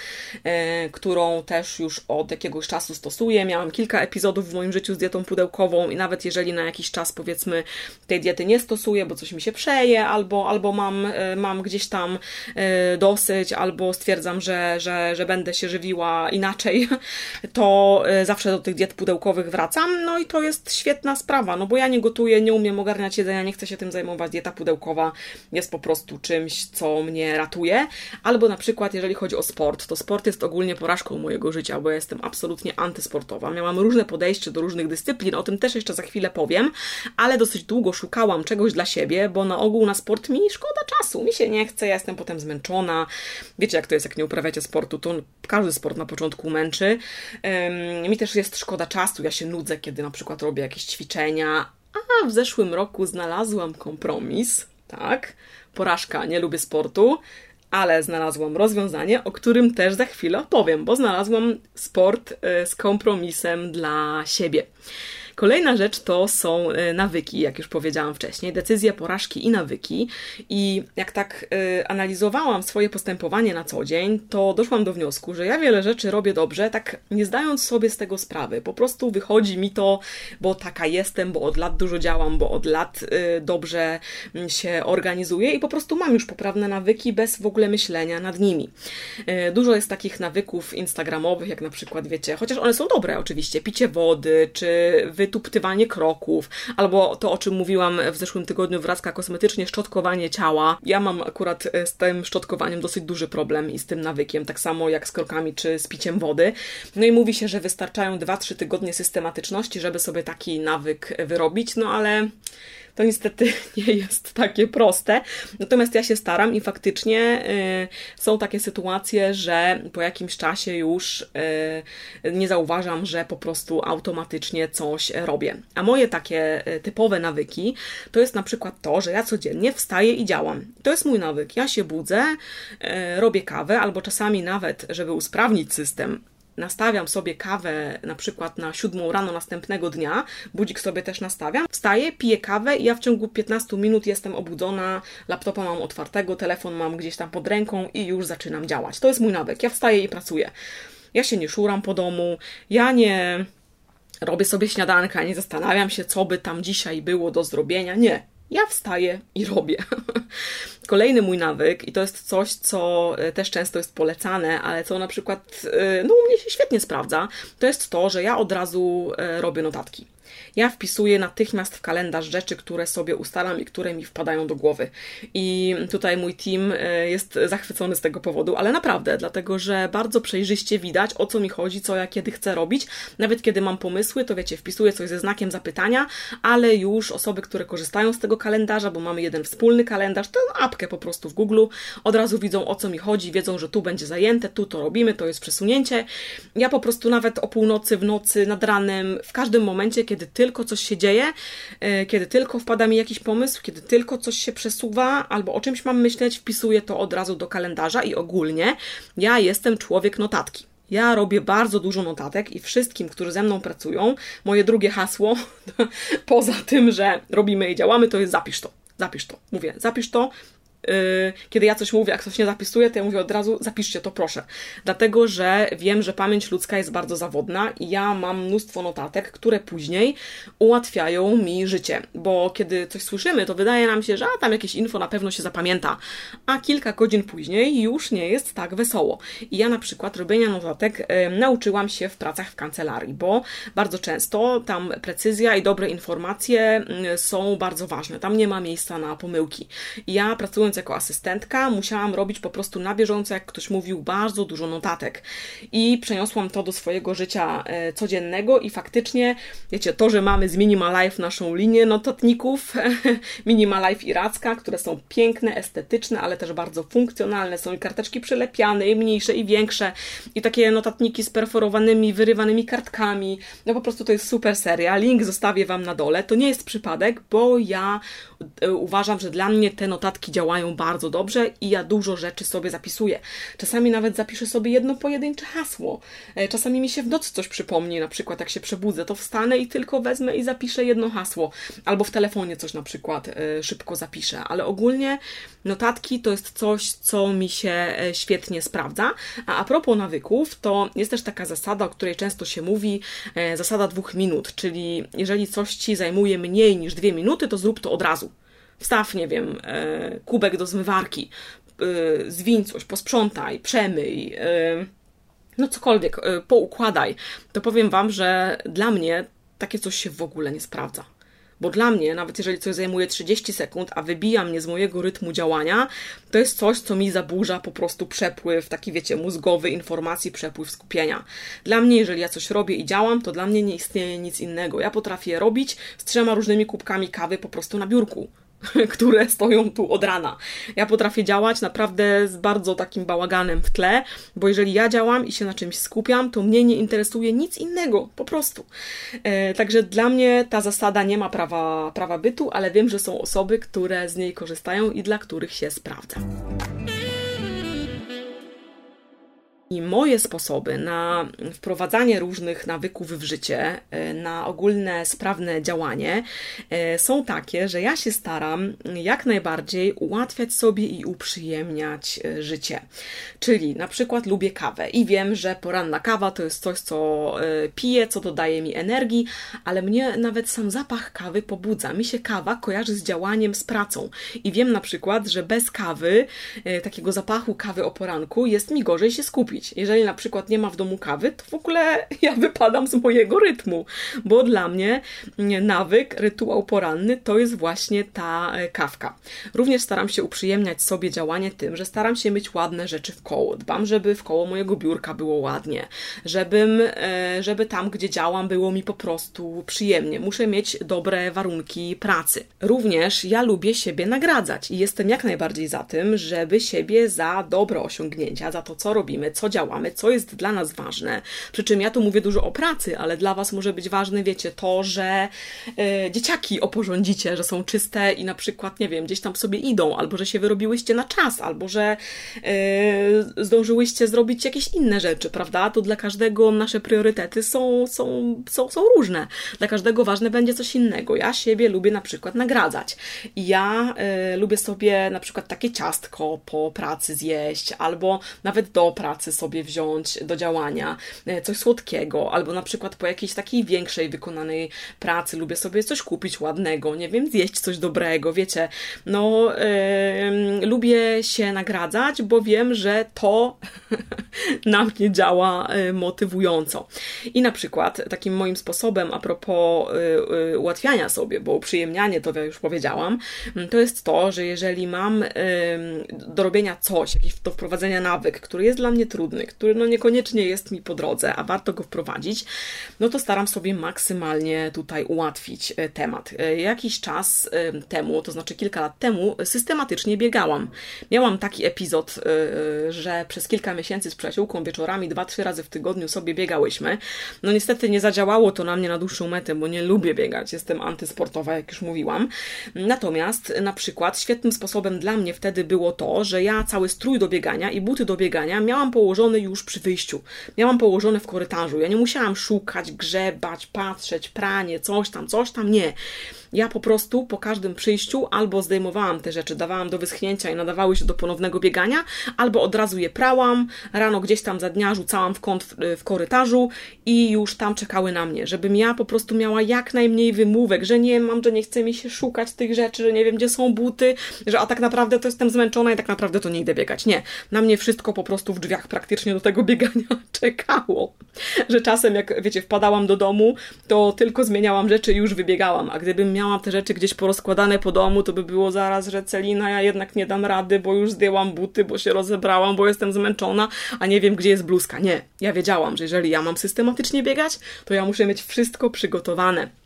e, którą też już od jakiegoś czasu stosuję. Miałam kilka epizodów w moim życiu z dietą pudełkową i nawet jeżeli na jakiś czas powiedzmy tej diety nie stosuję, bo coś mi się przeje, albo, albo mam, e, mam gdzieś tam e, dosyć, albo stwierdzam, że, że, że będę się żywiła inaczej, to zawsze do tych diet pudełkowych wracam. No i to jest świetna sprawa, no bo ja nie gotuję, nie umiem ogarniać jedzenia, nie chcę się tym zajmować. Dieta pudełkowa jest po prostu prostu czymś, co mnie ratuje. Albo na przykład, jeżeli chodzi o sport, to sport jest ogólnie porażką mojego życia, bo ja jestem absolutnie antysportowa. Miałam różne podejście do różnych dyscyplin, o tym też jeszcze za chwilę powiem, ale dosyć długo szukałam czegoś dla siebie, bo na ogół na sport mi szkoda czasu, mi się nie chce, ja jestem potem zmęczona. Wiecie, jak to jest, jak nie uprawiacie sportu, to każdy sport na początku męczy. Um, mi też jest szkoda czasu, ja się nudzę, kiedy na przykład robię jakieś ćwiczenia, a w zeszłym roku znalazłam kompromis, tak? Porażka, nie lubię sportu, ale znalazłam rozwiązanie, o którym też za chwilę opowiem, bo znalazłam sport y, z kompromisem dla siebie. Kolejna rzecz to są e, nawyki, jak już powiedziałam wcześniej, decyzje, porażki i nawyki. I jak tak y, analizowałam swoje postępowanie na co dzień, to doszłam do wniosku, że ja wiele rzeczy robię dobrze, tak nie zdając sobie z tego sprawy. Po prostu wychodzi mi to, bo taka jestem, bo od lat dużo działam, bo od lat y, dobrze mm, się organizuję i po prostu mam już poprawne nawyki bez w ogóle myślenia nad nimi. Dużo jest takich nawyków instagramowych, jak na przykład, wiecie, chociaż one są dobre oczywiście, picie wody, czy wy wytuptywanie kroków, albo to, o czym mówiłam w zeszłym tygodniu, wracka kosmetycznie, szczotkowanie ciała. Ja mam akurat e, z tym szczotkowaniem dosyć duży problem i z tym nawykiem, tak samo jak z krokami czy z piciem wody. No i mówi się, że wystarczają 2-3 tygodnie systematyczności, żeby sobie taki nawyk wyrobić, no ale to niestety nie jest takie proste. Natomiast ja się staram i faktycznie y, są takie sytuacje, że po jakimś czasie już y, nie zauważam, że po prostu automatycznie coś robię. A moje takie y, typowe nawyki to jest na przykład to, że ja codziennie wstaję i działam. To jest mój nawyk. Ja się budzę, robię kawę albo czasami nawet, żeby usprawnić system, nastawiam sobie kawę na przykład na siódmą rano następnego dnia, budzik sobie też nastawiam, wstaję, piję kawę i ja w ciągu 15 minut jestem obudzona, laptopa mam otwartego, telefon mam gdzieś tam pod ręką i już zaczynam działać. To jest mój nawyk. Ja wstaję i pracuję. Ja się nie szuram po domu, ja nie robię sobie śniadanka, nie zastanawiam się, co by tam dzisiaj było do zrobienia. Nie. Ja wstaję i robię. Kolejny mój nawyk, i to jest coś, co e, też często jest polecane, ale co na przykład e, no, u mnie się świetnie sprawdza, to jest to, że ja od razu e, robię notatki. Ja wpisuję natychmiast w kalendarz rzeczy, które sobie ustalam i które mi wpadają do głowy. I tutaj mój team e, jest zachwycony z tego powodu, ale naprawdę, dlatego że bardzo przejrzyście widać, o co mi chodzi, co ja kiedy chcę robić. Nawet kiedy mam pomysły, to wiecie, wpisuję coś ze znakiem zapytania, ale już osoby, które korzystają z tego kalendarza, bo mamy jeden wspólny kalendarz, tę apkę po prostu w Google, od razu widzą o co mi chodzi, wiedzą, że tu będzie zajęte, tu to robimy, to jest przesunięcie. Ja po prostu nawet o północy, w nocy, nad ranem, w każdym momencie, kiedy kiedy tylko coś się dzieje, e, kiedy tylko wpada mi jakiś pomysł, kiedy tylko coś się przesuwa albo o czymś mam myśleć, wpisuję to od razu do kalendarza i ogólnie ja jestem człowiek notatki. Ja robię bardzo dużo notatek i wszystkim, którzy ze mną pracują, moje drugie hasło, poza tym, że robimy i działamy, to jest zapisz to. Zapisz to. Mówię, zapisz to, kiedy ja coś mówię, jak ktoś nie zapisuje, to ja mówię od razu, zapiszcie to proszę. Dlatego, że wiem, że pamięć ludzka jest bardzo zawodna i ja mam mnóstwo notatek, które później ułatwiają mi życie. Bo kiedy coś słyszymy, to wydaje nam się, że a, tam jakieś info na pewno się zapamięta, a kilka godzin później już nie jest tak wesoło. I ja na przykład robienia notatek y, nauczyłam się w pracach w kancelarii, bo bardzo często tam precyzja i dobre informacje y, są bardzo ważne. Tam nie ma miejsca na pomyłki. Ja pracując pracując jako asystentka, musiałam robić po prostu na bieżąco, jak ktoś mówił, bardzo dużo notatek. I przeniosłam to do swojego życia e, codziennego i faktycznie, wiecie, to, że mamy z Minima Life naszą linię notatników, Minima Life i Racka, które są piękne, estetyczne, ale też bardzo funkcjonalne. Są i karteczki przylepiane, i mniejsze, i większe, i takie notatniki z perforowanymi, wyrywanymi kartkami. No po prostu to jest super seria. Link zostawię Wam na dole. To nie jest przypadek, bo ja e, uważam, że dla mnie te notatki działają działają bardzo dobrze i ja dużo rzeczy sobie zapisuję. Czasami nawet zapiszę sobie jedno pojedyncze hasło. E, czasami mi się w nocy coś przypomni, na przykład jak się przebudzę, to wstanę i tylko wezmę i zapiszę jedno hasło. Albo w telefonie coś na przykład e, szybko zapiszę. Ale ogólnie notatki to jest coś, co mi się e, świetnie sprawdza. A a propos nawyków, to jest też taka zasada, o której często się mówi, zasada dwóch minut, czyli jeżeli coś Ci zajmuje mniej niż dwie minuty, to zrób to od razu wstaw, nie wiem, e, kubek do zmywarki, e, zwiń coś, posprzątaj, przemyj, e, no cokolwiek, poukładaj, to powiem Wam, że dla mnie takie coś się w ogóle nie sprawdza. Bo dla mnie, nawet jeżeli coś zajmuje 30 sekund, a wybija mnie z mojego rytmu działania, to jest coś, co mi zaburza po prostu przepływ, taki wiecie, mózgowy informacji, przepływ skupienia. Dla mnie, jeżeli ja coś robię i działam, to dla mnie nie istnieje nic innego. Ja potrafię robić z trzema różnymi kubkami kawy po prostu na biurku. które stoją tu od rana. Ja potrafię działać naprawdę z bardzo takim bałaganem w tle, bo jeżeli ja działam i się na czymś skupiam, to mnie nie interesuje nic innego, po prostu. E, także dla mnie ta zasada nie ma prawa, prawa bytu, ale wiem, że są osoby, które z niej korzystają i dla których się sprawdza. I moje sposoby na wprowadzanie różnych nawyków w życie, e, na ogólne sprawne działanie e, są takie, że ja się staram jak najbardziej ułatwiać sobie i uprzyjemniać e, życie. Czyli na przykład lubię kawę i wiem, że poranna kawa to jest coś, co piję, co dodaje mi energii, ale mnie nawet sam zapach kawy pobudza. Mi się kawa kojarzy z działaniem, z pracą. I wiem na przykład, że bez kawy, takiego zapachu kawy o poranku, jest mi gorzej się skupić Jeżeli na przykład nie ma w domu kawy, to w ogóle ja wypadam z mojego rytmu, bo dla mnie nawyk, rytuał poranny to jest właśnie ta e, kawka. Również staram się uprzyjemniać sobie działanie tym, że staram się mieć ładne rzeczy w koło. Dbam, żeby w koło mojego biurka było ładnie, żebym, e, żeby tam, gdzie działam, było mi po prostu przyjemnie. Muszę mieć dobre warunki pracy. Również ja lubię siebie nagradzać i jestem jak najbardziej za tym, żeby siebie za dobre osiągnięcia, za to, co robimy, co działamy, co jest dla nas ważne. Przy czym ja tu mówię dużo o pracy, ale dla Was może być ważne, wiecie, to, że e, dzieciaki oporządzicie, że są czyste i na przykład, nie wiem, gdzieś tam sobie idą, albo że się wyrobiłyście na czas, albo że e, zdążyłyście zrobić jakieś inne rzeczy, prawda? To dla każdego nasze priorytety są, są, są, są różne. Dla każdego ważne będzie coś innego. Ja siebie lubię na przykład nagradzać. I ja e, lubię sobie na przykład takie ciastko po pracy zjeść, albo nawet do pracy sobie wziąć do działania e, coś słodkiego, albo na przykład po jakiejś takiej większej wykonanej pracy lubię sobie coś kupić ładnego, nie wiem, zjeść coś dobrego, wiecie. No, yy, lubię się nagradzać, bo wiem, że to na mnie działa e, motywująco. I na przykład takim moim sposobem a propos yy, ułatwiania sobie, bo uprzyjemnianie to ja już powiedziałam, to jest to, że jeżeli mam do robienia coś, jakiś do wprowadzenia nawyk, który jest dla mnie trudny, który no niekoniecznie jest mi po drodze, a warto go wprowadzić, no to staram sobie maksymalnie tutaj ułatwić e, temat. E, jakiś czas temu, to znaczy kilka lat temu, systematycznie biegałam. Miałam taki epizod, e, że przez kilka miesięcy z przyjaciółką wieczorami dwa, trzy razy w tygodniu sobie biegałyśmy. No niestety nie zadziałało to na mnie na dłuższą metę, bo nie lubię biegać, jestem antysportowa, jak już mówiłam. Natomiast na przykład świetnym sposobem dla mnie wtedy było to, że ja cały strój do biegania i buty do biegania miałam położone już przy wyjściu. Miałam położone w korytarzu. Ja nie musiałam szukać, grzebać, patrzeć, pranie, coś tam, coś tam. Nie. Ja po prostu po każdym przyjściu albo zdejmowałam te rzeczy, dawałam do wyschnięcia i nadawały się do ponownego biegania, albo od razu je prałam, rano gdzieś tam za dnia rzucałam w kąt w, w korytarzu i już tam czekały na mnie, żebym ja po prostu miała jak najmniej wymówek, że nie mam, że nie chce mi się szukać tych rzeczy, że nie wiem, gdzie są buty, że a tak naprawdę to jestem zmęczona i tak naprawdę to nie idę biegać. Nie. Na mnie wszystko po prostu w drzwiach praktycznie do tego biegania czekało. Że czasem, jak wiecie, wpadałam do domu, to tylko zmieniałam rzeczy i już wybiegałam, a gdybym miałam te rzeczy gdzieś porozkładane po domu, to by było zaraz, że Celina, ja jednak nie dam rady, bo już zdjęłam buty, bo się rozebrałam, bo jestem zmęczona, a nie wiem, gdzie jest bluzka. Nie. Ja wiedziałam, że jeżeli ja mam systematycznie biegać, to ja muszę mieć wszystko przygotowane.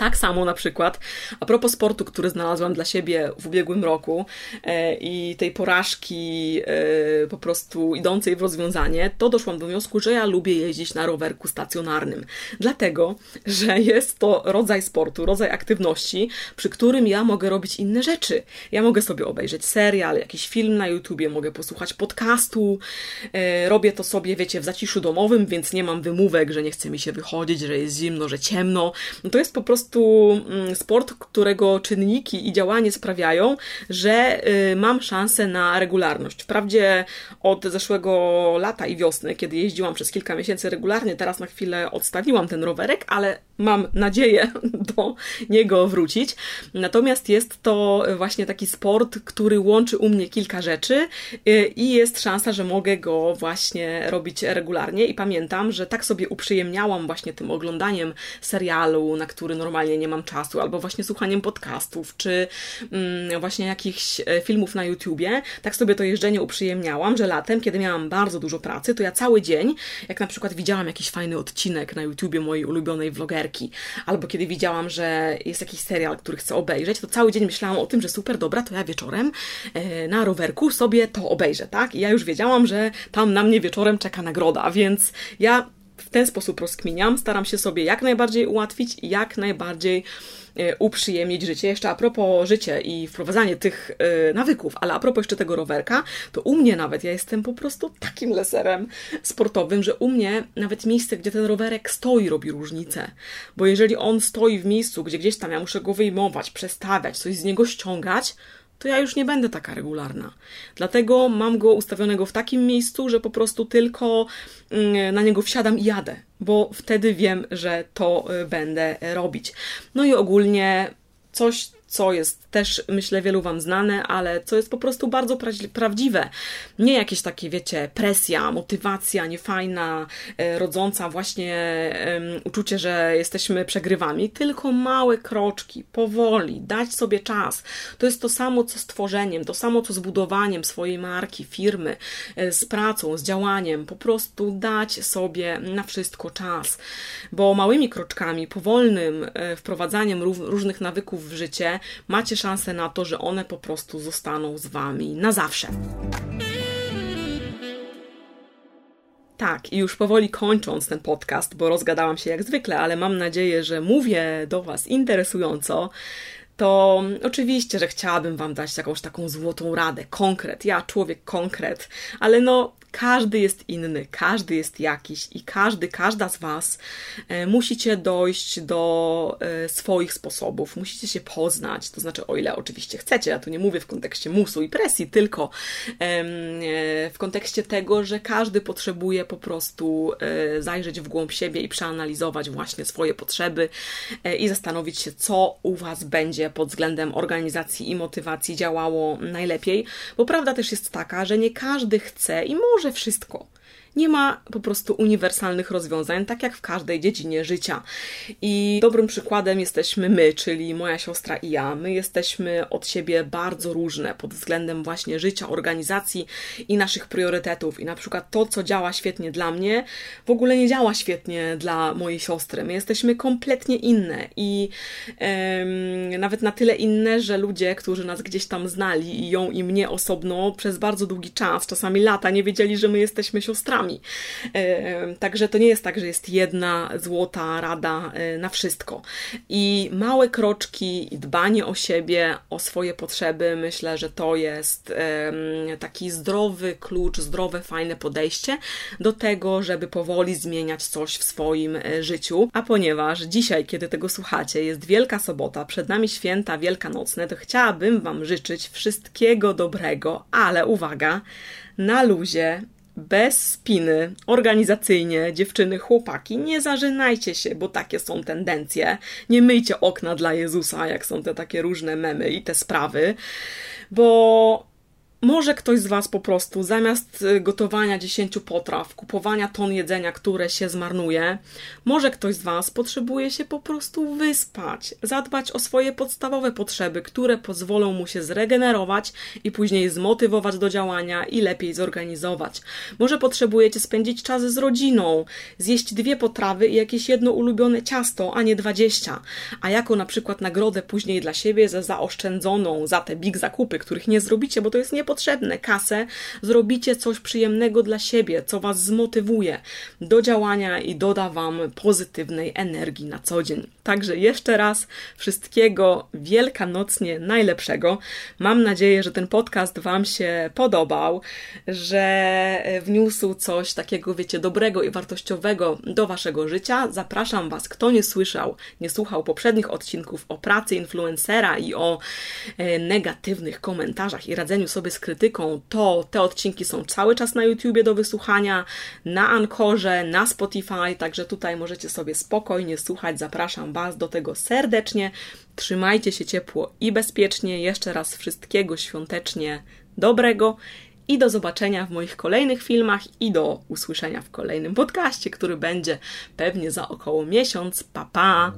Tak samo na przykład, a propos sportu, który znalazłam dla siebie w ubiegłym roku e, i tej porażki e, po prostu idącej w rozwiązanie, to doszłam do wniosku, że ja lubię jeździć na rowerku stacjonarnym. Dlatego, że jest to rodzaj sportu, rodzaj aktywności, przy którym ja mogę robić inne rzeczy. Ja mogę sobie obejrzeć serial, jakiś film na YouTubie, mogę posłuchać podcastu, e, robię to sobie, wiecie, w zaciszu domowym, więc nie mam wymówek, że nie chce mi się wychodzić, że jest zimno, że ciemno. No to jest po prostu prostu mm, sport, którego czynniki i działanie sprawiają, że y, mam szansę na regularność. Wprawdzie od zeszłego lata i wiosny, kiedy jeździłam przez kilka miesięcy regularnie, teraz na chwilę odstawiłam ten rowerek, ale mam nadzieję do niego wrócić. Natomiast jest to właśnie taki sport, który łączy u mnie kilka rzeczy y, i jest szansa, że mogę go właśnie robić regularnie. I pamiętam, że tak sobie uprzyjemniałam właśnie tym oglądaniem serialu, na który normalnie nie mam czasu, albo właśnie słuchaniem podcastów, czy mm, właśnie jakichś e, filmów na YouTubie. Tak sobie to jeżdżenie uprzyjemniałam, że latem, kiedy miałam bardzo dużo pracy, to ja cały dzień, jak na przykład widziałam jakiś fajny odcinek na YouTubie mojej ulubionej vlogerki, albo kiedy widziałam, że jest jakiś serial, który chcę obejrzeć, to cały dzień myślałam o tym, że super, dobra, to ja wieczorem e, na rowerku sobie to obejrzę, tak? I ja już wiedziałam, że tam na mnie wieczorem czeka nagroda, więc ja w ten sposób rozkminiam, staram się sobie jak najbardziej ułatwić, jak najbardziej e, uprzyjemnić życie. Jeszcze a propos życia i wprowadzanie tych e, nawyków, ale a propos jeszcze tego rowerka, to u mnie nawet, ja jestem po prostu takim leserem sportowym, że u mnie nawet miejsce, gdzie ten rowerek stoi, robi różnicę. Bo jeżeli on stoi w miejscu, gdzie gdzieś tam ja muszę go wyjmować, przestawiać, coś z niego ściągać, to ja już nie będę taka regularna. Dlatego mam go ustawionego w takim miejscu, że po prostu tylko mm, na niego wsiadam i jadę, bo wtedy wiem, że to y, będę robić. No i ogólnie coś, co jest też, myślę, wielu Wam znane, ale co jest po prostu bardzo pra- prawdziwe. Nie jakieś takie, wiecie, presja, motywacja niefajna, e, rodząca właśnie uczucie, że jesteśmy przegrywami, tylko małe kroczki, powoli, dać sobie czas. To jest to samo, co z tworzeniem, to samo, co z budowaniem swojej marki, firmy, e, z pracą, z działaniem. Po prostu dać sobie na wszystko czas, bo małymi kroczkami, powolnym e, wprowadzaniem różnych nawyków w życie macie szansę na to, że one po prostu zostaną z Wami na zawsze. Tak, i już powoli kończąc ten podcast, bo rozgadałam się jak zwykle, ale mam nadzieję, że mówię do Was interesująco to oczywiście, że chciałabym Wam dać jakąś taką złotą radę, konkret, ja człowiek konkret, ale no każdy jest inny, każdy jest jakiś i każdy, każda z Was e, musicie dojść do e, swoich sposobów, musicie się poznać, to znaczy o ile oczywiście chcecie, ja tu nie mówię w kontekście musu i presji, tylko e, w kontekście tego, że każdy potrzebuje po prostu zajrzeć w głąb siebie i przeanalizować właśnie swoje potrzeby i zastanowić się, co u Was będzie pod względem organizacji i motywacji działało najlepiej, bo prawda też jest taka, że nie każdy chce i może może wszystko. Nie ma po prostu uniwersalnych rozwiązań, tak jak w każdej dziedzinie życia. I dobrym przykładem jesteśmy my, czyli moja siostra i ja. My jesteśmy od siebie bardzo różne pod względem właśnie życia, organizacji i naszych priorytetów. I na przykład to, co działa świetnie dla mnie, w ogóle nie działa świetnie dla mojej siostry. My jesteśmy kompletnie inne i em, nawet na tyle inne, że ludzie, którzy nas gdzieś tam znali i ją i mnie osobno przez bardzo długi czas, czasami lata, nie wiedzieli, że my jesteśmy siostrami Także to nie jest tak, że jest jedna złota rada e, na wszystko. I małe kroczki i dbanie o siebie, o swoje potrzeby, myślę, że to jest taki zdrowy klucz, zdrowe, fajne podejście do tego, żeby powoli zmieniać coś w swoim e, życiu. A ponieważ dzisiaj, kiedy tego słuchacie, jest Wielka Sobota, przed nami święta wielkanocne, to chciałabym Wam życzyć wszystkiego dobrego, ale uwaga, na luzie bez spiny, organizacyjnie, dziewczyny, chłopaki, nie zażynajcie się, bo takie są tendencje. Nie myjcie okna dla Jezusa, jak są te takie różne memy i te sprawy, bo może ktoś z Was po prostu zamiast y, gotowania 10 potraw, kupowania ton jedzenia, które się zmarnuje, może ktoś z Was potrzebuje się po prostu wyspać, zadbać o swoje podstawowe potrzeby, które pozwolą mu się zregenerować i później zmotywować do działania i lepiej zorganizować. Może potrzebujecie spędzić czas z rodziną, zjeść dwie potrawy i jakieś jedno ulubione ciasto, a nie 20, a jako na przykład nagrodę później dla siebie za zaoszczędzoną, za te big zakupy, których nie zrobicie, bo to jest nie potrzebne kasę, zrobicie coś przyjemnego dla siebie, co Was zmotywuje do działania i doda Wam pozytywnej energii na co dzień. Także jeszcze raz wszystkiego wielkanocnie najlepszego. Mam nadzieję, że ten podcast Wam się podobał, że wniósł coś takiego, wiecie, dobrego i wartościowego do Waszego życia. Zapraszam Was, kto nie słyszał, nie słuchał poprzednich odcinków o pracy influencera i o e, negatywnych komentarzach i radzeniu sobie krytyką, to te odcinki są cały czas na YouTubie do wysłuchania, na Ankorze, na Spotify, także tutaj możecie sobie spokojnie słuchać. Zapraszam Was do tego serdecznie. Trzymajcie się ciepło i bezpiecznie. Jeszcze raz wszystkiego świątecznie dobrego i do zobaczenia w moich kolejnych filmach i do usłyszenia w kolejnym podcaście, który będzie pewnie za około miesiąc. Pa pa!